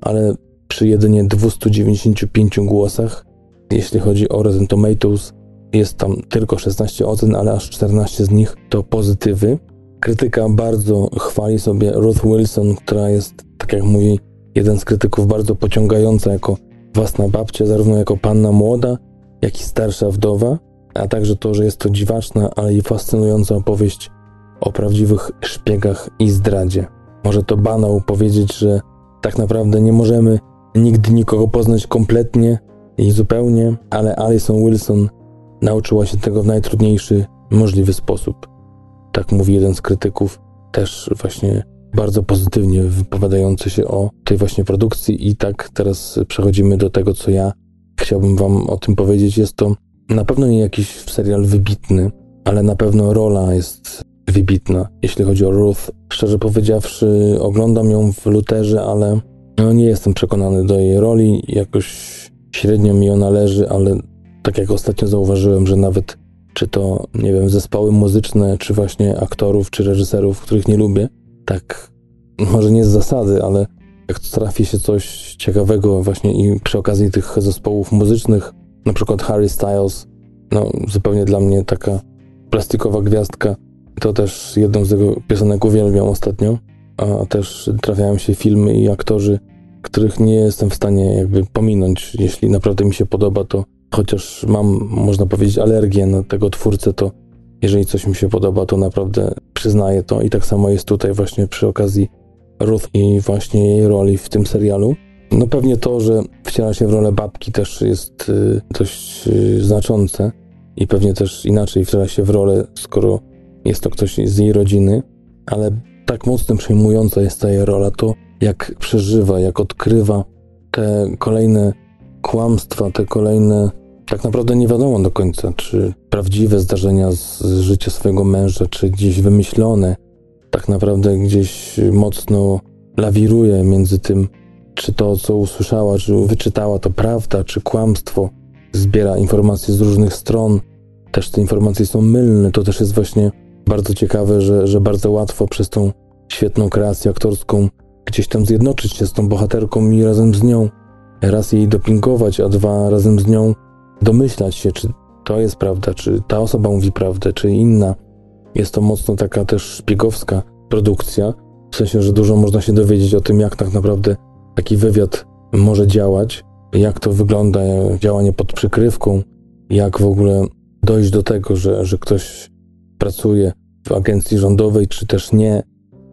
S1: ale przy jedynie 295 głosach. Jeśli chodzi o Rotten Tomatoes, jest tam tylko 16 ocen, ale aż 14 z nich to pozytywy. Krytyka bardzo chwali sobie Ruth Wilson, która jest, tak jak mówi jeden z krytyków, bardzo pociągająca jako własna babcia, zarówno jako panna młoda, jak i starsza wdowa, a także to, że jest to dziwaczna, ale i fascynująca opowieść o prawdziwych szpiegach i zdradzie. Może to banał powiedzieć, że tak naprawdę nie możemy nigdy nikogo poznać kompletnie i zupełnie, ale Alison Wilson nauczyła się tego w najtrudniejszy możliwy sposób. Tak mówi jeden z krytyków, też właśnie bardzo pozytywnie wypowiadający się o tej właśnie produkcji. I tak teraz przechodzimy do tego, co ja chciałbym Wam o tym powiedzieć. Jest to na pewno nie jakiś serial wybitny, ale na pewno rola jest wybitna, jeśli chodzi o Ruth. Szczerze powiedziawszy, oglądam ją w Luterze, ale no nie jestem przekonany do jej roli. Jakoś średnio mi ona leży, ale tak jak ostatnio zauważyłem, że nawet czy to, nie wiem, zespoły muzyczne, czy właśnie aktorów, czy reżyserów, których nie lubię, tak może nie z zasady, ale jak trafi się coś ciekawego właśnie i przy okazji tych zespołów muzycznych, na przykład Harry Styles, no zupełnie dla mnie taka Plastikowa Gwiazdka to też jedną z jego piosenek uwielbiam ostatnio, a też trafiają się filmy i aktorzy, których nie jestem w stanie jakby pominąć. Jeśli naprawdę mi się podoba, to chociaż mam, można powiedzieć, alergię na tego twórcę, to jeżeli coś mi się podoba, to naprawdę przyznaję to. I tak samo jest tutaj właśnie przy okazji Ruth i właśnie jej roli w tym serialu. No pewnie to, że wciela się w rolę babki też jest y, dość y, znaczące i pewnie też inaczej wciela się w rolę, skoro jest to ktoś z jej rodziny, ale tak mocno przejmująca jest ta jej rola, to jak przeżywa, jak odkrywa te kolejne kłamstwa, te kolejne, tak naprawdę nie wiadomo do końca, czy prawdziwe zdarzenia z życia swojego męża, czy gdzieś wymyślone, tak naprawdę gdzieś mocno lawiruje między tym, czy to, co usłyszała, czy wyczytała, to prawda, czy kłamstwo. Zbiera informacje z różnych stron, też te informacje są mylne. To też jest właśnie bardzo ciekawe, że, że bardzo łatwo przez tą świetną kreację aktorską gdzieś tam zjednoczyć się z tą bohaterką i razem z nią raz jej dopingować, a dwa razem z nią domyślać się, czy to jest prawda, czy ta osoba mówi prawdę, czy inna. Jest to mocno taka też szpiegowska produkcja, w sensie, że dużo można się dowiedzieć o tym, jak tak naprawdę taki wywiad może działać, jak to wygląda, działanie pod przykrywką, jak w ogóle dojść do tego, że, że ktoś pracuje w agencji rządowej, czy też nie.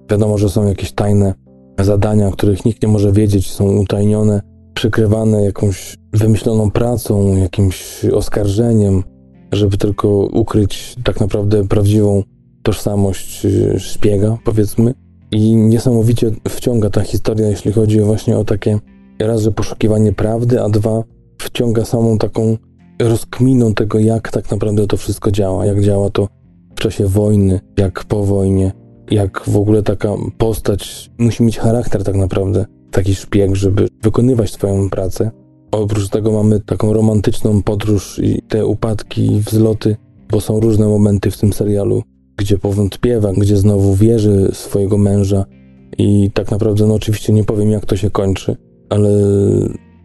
S1: Wiadomo, że są jakieś tajne zadania, których nikt nie może wiedzieć, są utajnione, przykrywane jakąś wymyśloną pracą, jakimś oskarżeniem, żeby tylko ukryć tak naprawdę prawdziwą tożsamość y, szpiega, powiedzmy. I niesamowicie wciąga ta historia, jeśli chodzi właśnie o takie raz, że poszukiwanie prawdy, a dwa, wciąga samą taką rozkminą tego, jak tak naprawdę to wszystko działa, jak działa to w czasie wojny, jak po wojnie, jak w ogóle taka postać musi mieć charakter tak naprawdę, taki szpieg, żeby wykonywać swoją pracę. Oprócz tego mamy taką romantyczną podróż i te upadki i wzloty, bo są różne momenty w tym serialu, gdzie powątpiewa, gdzie znowu wierzy swojego męża i tak naprawdę, no oczywiście nie powiem jak to się kończy, ale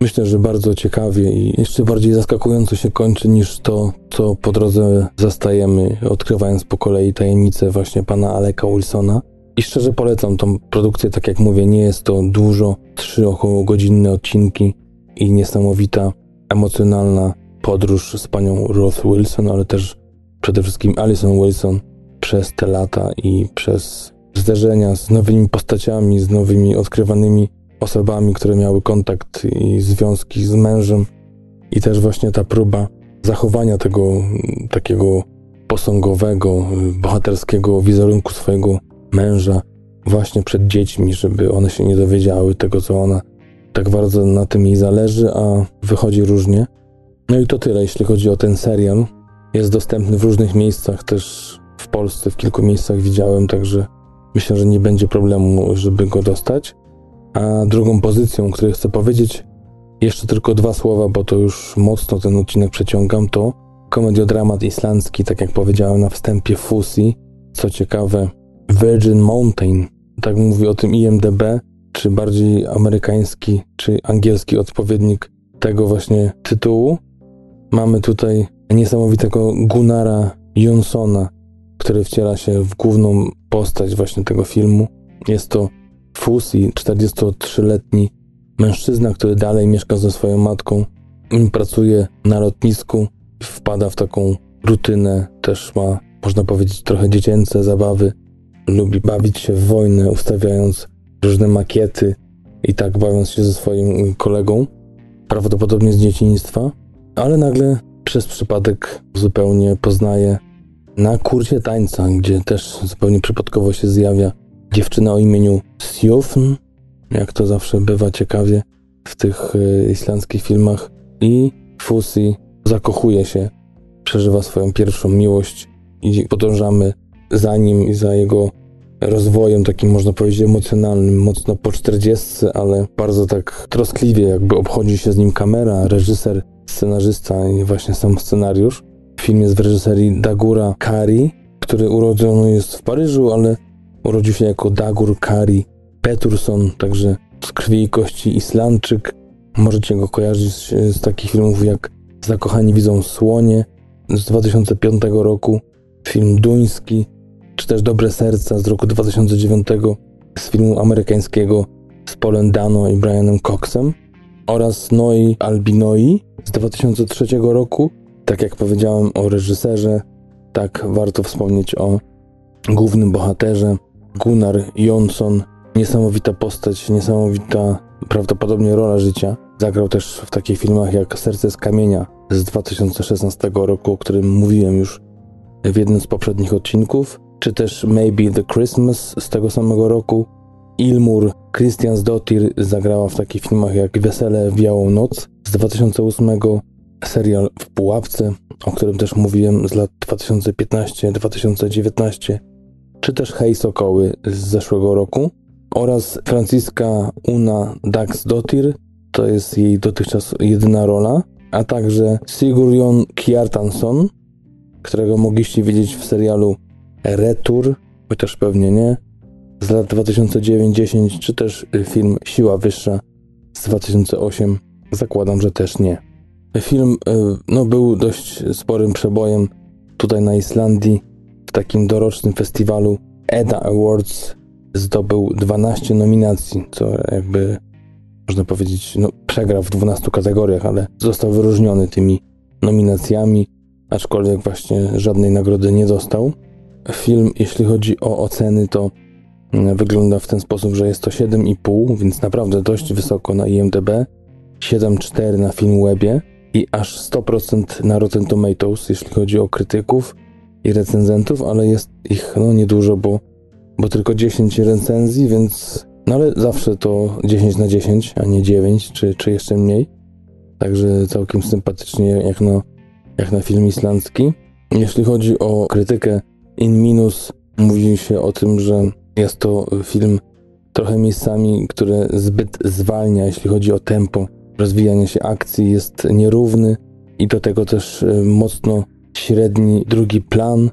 S1: myślę, że bardzo ciekawie i jeszcze bardziej zaskakująco się kończy niż to, co po drodze zastajemy, odkrywając po kolei tajemnicę właśnie pana Aleka Wilsona. I szczerze polecam tą produkcję, tak jak mówię, nie jest to dużo, trzy około godzinne odcinki i niesamowita, emocjonalna podróż z panią Ruth Wilson, ale też przede wszystkim Alison Wilson przez te lata i przez zderzenia z nowymi postaciami, z nowymi odkrywanymi osobami, które miały kontakt i związki z mężem, i też właśnie ta próba zachowania tego takiego posągowego, bohaterskiego wizerunku swojego męża właśnie przed dziećmi, żeby one się nie dowiedziały tego, co ona tak bardzo na tym jej zależy, a wychodzi różnie. No i to tyle, jeśli chodzi o ten serial. Jest dostępny w różnych miejscach, też w Polsce w kilku miejscach widziałem, także myślę, że nie będzie problemu, żeby go dostać. A drugą pozycją, o której chcę powiedzieć, jeszcze tylko dwa słowa, bo to już mocno ten odcinek przeciągam, to komediodramat islandzki, tak jak powiedziałem na wstępie, Fusi. Co ciekawe, Virgin Mountain, tak mówi o tym IMDB, czy bardziej amerykański, czy angielski odpowiednik tego właśnie tytułu. Mamy tutaj niesamowitego Gunnara Jonsona, który wciela się w główną postać właśnie tego filmu. Jest to Fusi, 43-letni mężczyzna, który dalej mieszka ze swoją matką, pracuje na lotnisku, wpada w taką rutynę, też ma, można powiedzieć, trochę dziecięce zabawy. Lubi bawić się w wojnę, ustawiając różne makiety i tak bawiąc się ze swoim kolegą, prawdopodobnie z dzieciństwa, ale nagle przez przypadek zupełnie poznaje na kurcie tańca, gdzie też zupełnie przypadkowo się zjawia dziewczyna o imieniu Sjofn, jak to zawsze bywa ciekawie w tych y, islandzkich filmach, i Fusi zakochuje się, przeżywa swoją pierwszą miłość i podążamy za nim i za jego rozwojem takim można powiedzieć emocjonalnym, mocno po 40, ale bardzo tak troskliwie jakby obchodzi się z nim kamera, reżyser, scenarzysta i właśnie sam scenariusz. Film jest w reżyserii Dagura Kari, który urodzony jest w Paryżu, ale urodził się jako Dagur Kari Peturson, także z krwi i kości Islandczyk. Możecie go kojarzyć z, z takich filmów jak Zakochani widzą słonie z 2005 roku, film duński, czy też Dobre Serca z roku 2009 z filmu amerykańskiego z Polem Dano i Brianem Coxem oraz Noi Albinoi z 2003 roku. Tak jak powiedziałem o reżyserze, tak warto wspomnieć o głównym bohaterze Gunnar Jonsson. Niesamowita postać, niesamowita prawdopodobnie rola życia. Zagrał też w takich filmach jak Serce z kamienia z 2016 roku, o którym mówiłem już w jednym z poprzednich odcinków, czy też Maybe the Christmas z tego samego roku. Ilmur Christiansdottir zagrała w takich filmach jak Wesele w Białą Noc z 2008, serial W Pułapce, o którym też mówiłem z lat 2015-2019, czy też Hej Sokoły z zeszłego roku oraz Franciska Una Dax-Dottir, to jest jej dotychczas jedyna rola, a także Sigurjon Kjartansson, którego mogliście widzieć w serialu Retur, chociaż pewnie nie, z lat 2009-10, czy też film Siła Wyższa z 2008, zakładam, że też nie. Film e, no, był dość sporym przebojem tutaj na Islandii w takim dorocznym festiwalu EDA Awards zdobył 12 nominacji, co jakby można powiedzieć, no, przegrał w 12 kategoriach, ale został wyróżniony tymi nominacjami, aczkolwiek właśnie żadnej nagrody nie dostał. Film, jeśli chodzi o oceny, to mm, wygląda w ten sposób, że jest to 7,5, więc naprawdę dość wysoko na IMDb, 7,4 na Filmwebie i aż 100% na Rotten Tomatoes, jeśli chodzi o krytyków i recenzentów, ale jest ich no niedużo, bo, bo tylko 10 recenzji, więc no ale zawsze to 10 na 10, a nie 9 czy, czy jeszcze mniej. Także całkiem sympatycznie jak na, jak na film islandzki. Jeśli chodzi o krytykę in minus, mówi się o tym, że jest to film trochę miejscami, które zbyt zwalnia, jeśli chodzi o tempo rozwijania się akcji, jest nierówny i do tego też e, mocno średni drugi plan.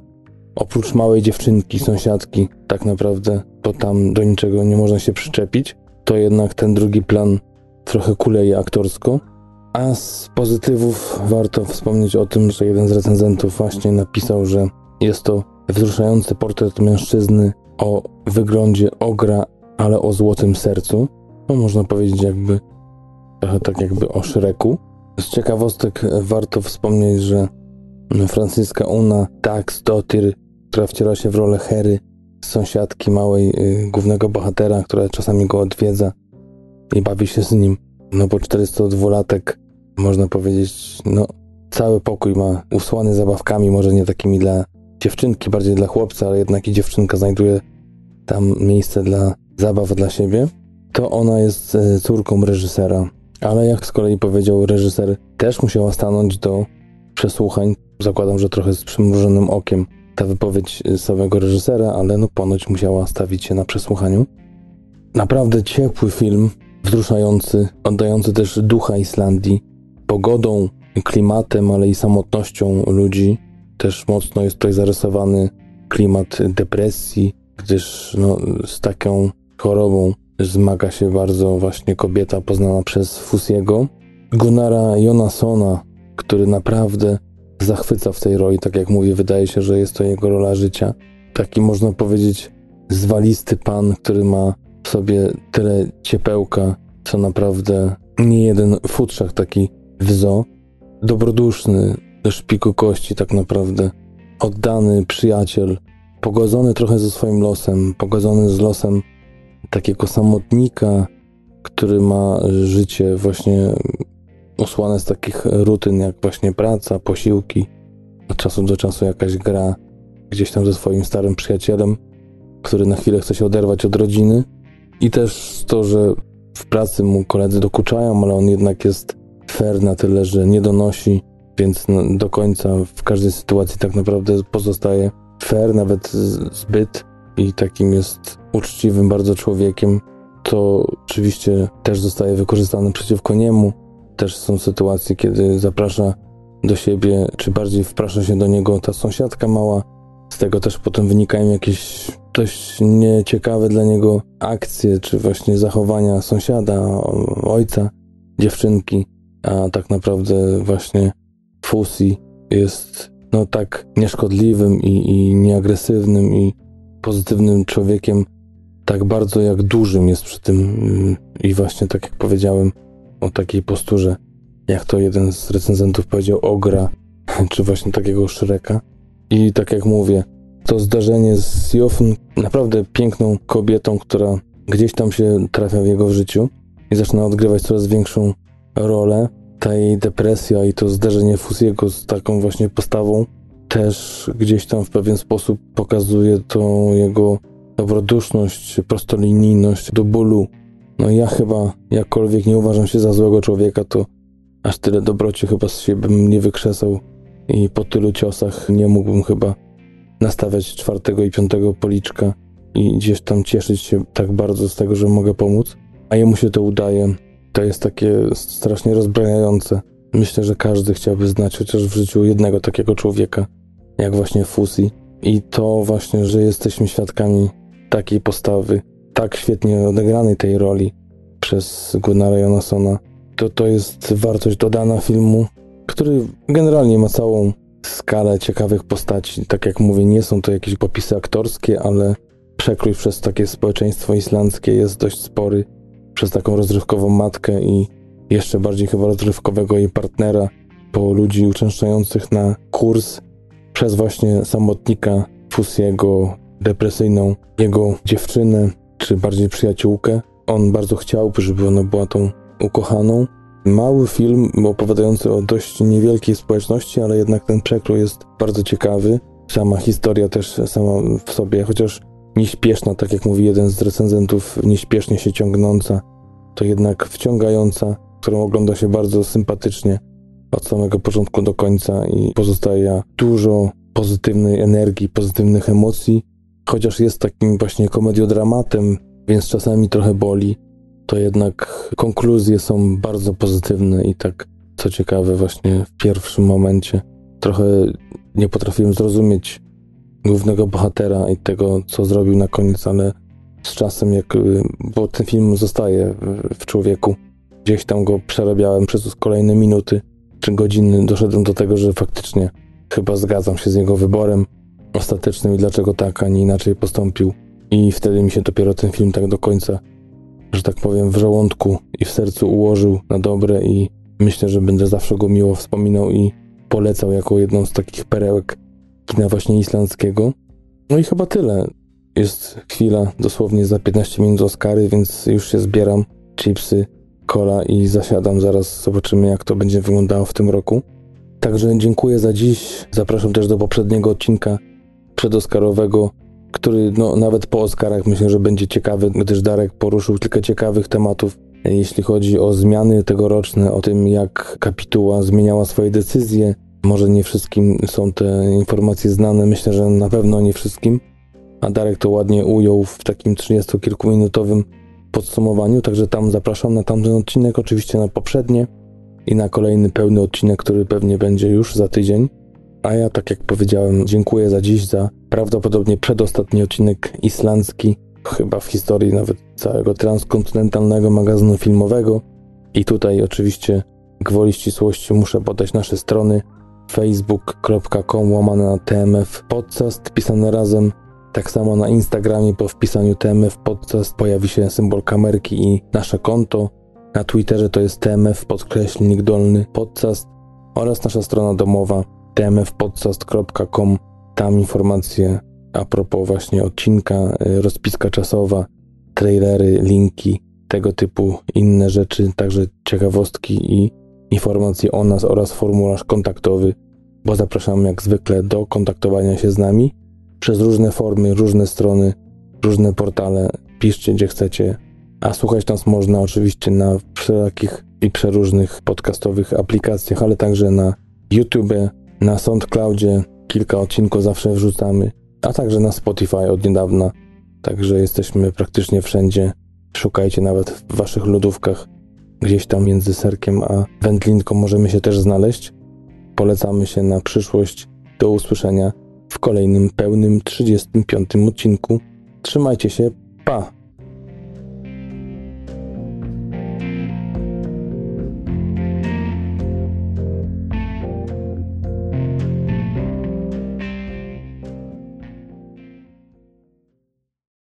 S1: Oprócz małej dziewczynki, sąsiadki, tak naprawdę, bo tam do niczego nie można się przyczepić, to jednak ten drugi plan trochę kuleje aktorsko. A z pozytywów warto wspomnieć o tym, że jeden z recenzentów właśnie napisał, że jest to wzruszający portret mężczyzny o wyglądzie ogra, ale o złotym sercu. No można powiedzieć jakby trochę tak jakby o Szreku. Z ciekawostek warto wspomnieć, że Franciska Una Dax Dottir, która wciela się w rolę Hery, sąsiadki małej y, głównego bohatera, która czasami go odwiedza i bawi się z nim. No bo 402-latek, można powiedzieć, no cały pokój ma usłany zabawkami, może nie takimi dla dziewczynki, bardziej dla chłopca, ale jednak i dziewczynka znajduje tam miejsce dla zabaw dla siebie. To ona jest y, córką reżysera, ale jak z kolei powiedział reżyser, też musiała stanąć do przesłuchań. Zakładam, że trochę z przymrużonym okiem ta wypowiedź samego reżysera, ale no ponoć musiała stawić się na przesłuchaniu. Naprawdę ciepły film, wzruszający, oddający też ducha Islandii, pogodą, klimatem, ale i samotnością ludzi. Też mocno jest tutaj zarysowany klimat depresji, gdyż no, z taką chorobą zmaga się bardzo właśnie kobieta poznana przez Fusiego. Gunnara Jonassona, który naprawdę zachwyca w tej roli, tak jak mówię, wydaje się, że jest to jego rola życia. Taki można powiedzieć zwalisty pan, który ma w sobie tyle ciepełka, co naprawdę nie jeden futrzak taki wzo. Dobroduszny, do szpiku kości tak naprawdę. Oddany przyjaciel, pogodzony trochę ze swoim losem, pogodzony z losem takiego samotnika, który ma życie właśnie osłane z takich rutyn, jak właśnie praca, posiłki, od czasu do czasu jakaś gra gdzieś tam ze swoim starym przyjacielem, który na chwilę chce się oderwać od rodziny. I też to, że w pracy mu koledzy dokuczają, ale on jednak jest fair na tyle, że nie donosi, więc do końca w każdej sytuacji tak naprawdę pozostaje fair, nawet zbyt i takim jest uczciwym bardzo człowiekiem, to oczywiście też zostaje wykorzystany przeciwko niemu. Też są sytuacje, kiedy zaprasza do siebie, czy bardziej wprasza się do niego ta sąsiadka mała. Z tego też potem wynikają jakieś dość nieciekawe dla niego akcje, czy właśnie zachowania sąsiada, ojca, dziewczynki, a tak naprawdę właśnie Fusi jest no tak nieszkodliwym i, i nieagresywnym i pozytywnym człowiekiem, tak bardzo jak dużym jest przy tym mm, i właśnie tak jak powiedziałem o takiej posturze, jak to jeden z recenzentów powiedział, ogra, czy właśnie takiego Szreka. I tak jak mówię, to zdarzenie z Jofn, naprawdę piękną kobietą, która gdzieś tam się trafia w jego życiu i zaczyna odgrywać coraz większą rolę. Ta jej depresja i to zdarzenie Fusiego z taką właśnie postawą też gdzieś tam w pewien sposób pokazuje tą jego dobroduszność, prostolinijność do bólu. No ja chyba, jakkolwiek nie uważam się za złego człowieka, to aż tyle dobroci chyba z siebie bym nie wykrzesał i po tylu ciosach nie mógłbym chyba nastawiać czwartego i piątego policzka i gdzieś tam cieszyć się tak bardzo z tego, że mogę pomóc. A jemu się to udaje. To jest takie strasznie rozbrajające. Myślę, że każdy chciałby znać chociaż w życiu jednego takiego człowieka, jak właśnie Fusi. I to właśnie, że jesteśmy świadkami takiej postawy, tak świetnie odegranej tej roli przez Gunnara Jonasona, to to jest wartość dodana filmu, który generalnie ma całą skalę ciekawych postaci. Tak jak mówię, nie są to jakieś popisy aktorskie, ale przekrój przez takie społeczeństwo islandzkie jest dość spory. Przez taką rozrywkową matkę i jeszcze bardziej chyba rozrywkowego jej partnera, po ludzi uczęszczających na kurs, przez właśnie samotnika Fusiego, depresyjną jego dziewczynę, czy bardziej przyjaciółkę. On bardzo chciałby, żeby ona była tą ukochaną. Mały film opowiadający o dość niewielkiej społeczności, ale jednak ten przekrój jest bardzo ciekawy. Sama historia też sama w sobie, chociaż nieśpieszna, tak jak mówi jeden z recenzentów, nieśpiesznie się ciągnąca, to jednak wciągająca, którą ogląda się bardzo sympatycznie od samego początku do końca i pozostaje dużo pozytywnej energii, pozytywnych emocji, chociaż jest takim właśnie komediodramatem, więc czasami trochę boli, to jednak konkluzje są bardzo pozytywne i tak, co ciekawe, właśnie w pierwszym momencie trochę nie potrafiłem zrozumieć głównego bohatera i tego, co zrobił na koniec, ale z czasem, jak, bo ten film zostaje w, w człowieku, gdzieś tam go przerabiałem przez kolejne minuty czy godziny, doszedłem do tego, że faktycznie chyba zgadzam się z jego wyborem ostatecznym i dlaczego tak, a nie inaczej postąpił. I wtedy mi się dopiero ten film tak do końca, że tak powiem, w żołądku i w sercu ułożył na dobre i myślę, że będę zawsze go miło wspominał i polecał jako jedną z takich perełek kina właśnie islandzkiego. No i chyba tyle. Jest chwila, dosłownie za 15 minut Oscary, więc już się zbieram, chipsy, cola i zasiadam. Zaraz zobaczymy, jak to będzie wyglądało w tym roku. Także dziękuję za dziś. Zapraszam też do poprzedniego odcinka przedoskarowego, który no, nawet po Oscarach myślę, że będzie ciekawy, gdyż Darek poruszył kilka ciekawych tematów, jeśli chodzi o zmiany tegoroczne, o tym jak kapituła zmieniała swoje decyzje. Może nie wszystkim są te informacje znane, myślę, że na pewno nie wszystkim, a Darek to ładnie ujął w takim 30-kilkuminutowym podsumowaniu, także tam zapraszam na tamten odcinek, oczywiście na poprzednie i na kolejny pełny odcinek, który pewnie będzie już za tydzień. A ja, tak jak powiedziałem, dziękuję za dziś, za prawdopodobnie przedostatni odcinek islandzki, chyba w historii nawet całego transkontynentalnego magazynu filmowego. I tutaj oczywiście gwoli ścisłości muszę podać nasze strony facebook.com łamane na tmf podcast pisane razem. Tak samo na Instagramie po wpisaniu tmf podcast pojawi się symbol kamerki i nasze konto. Na Twitterze to jest tmf podkreślnik dolny podcast oraz nasza strona domowa tmfpodcast.com. Tam informacje a propos właśnie odcinka, y, rozpiska czasowa, trailery, linki, tego typu inne rzeczy, także ciekawostki i informacje o nas oraz formularz kontaktowy, bo zapraszam jak zwykle do kontaktowania się z nami przez różne formy, różne strony, różne portale. Piszcie gdzie chcecie, a słuchać nas można oczywiście na wszelakich i przeróżnych podcastowych aplikacjach, ale także na YouTube, na SoundCloudzie kilka odcinków zawsze wrzucamy, a także na Spotify od niedawna. Także jesteśmy praktycznie wszędzie. Szukajcie nawet w waszych lodówkach, gdzieś tam między serkiem a wędlinką możemy się też znaleźć. Polecamy się na przyszłość. Do usłyszenia w kolejnym pełnym 35 odcinku. Trzymajcie się, pa!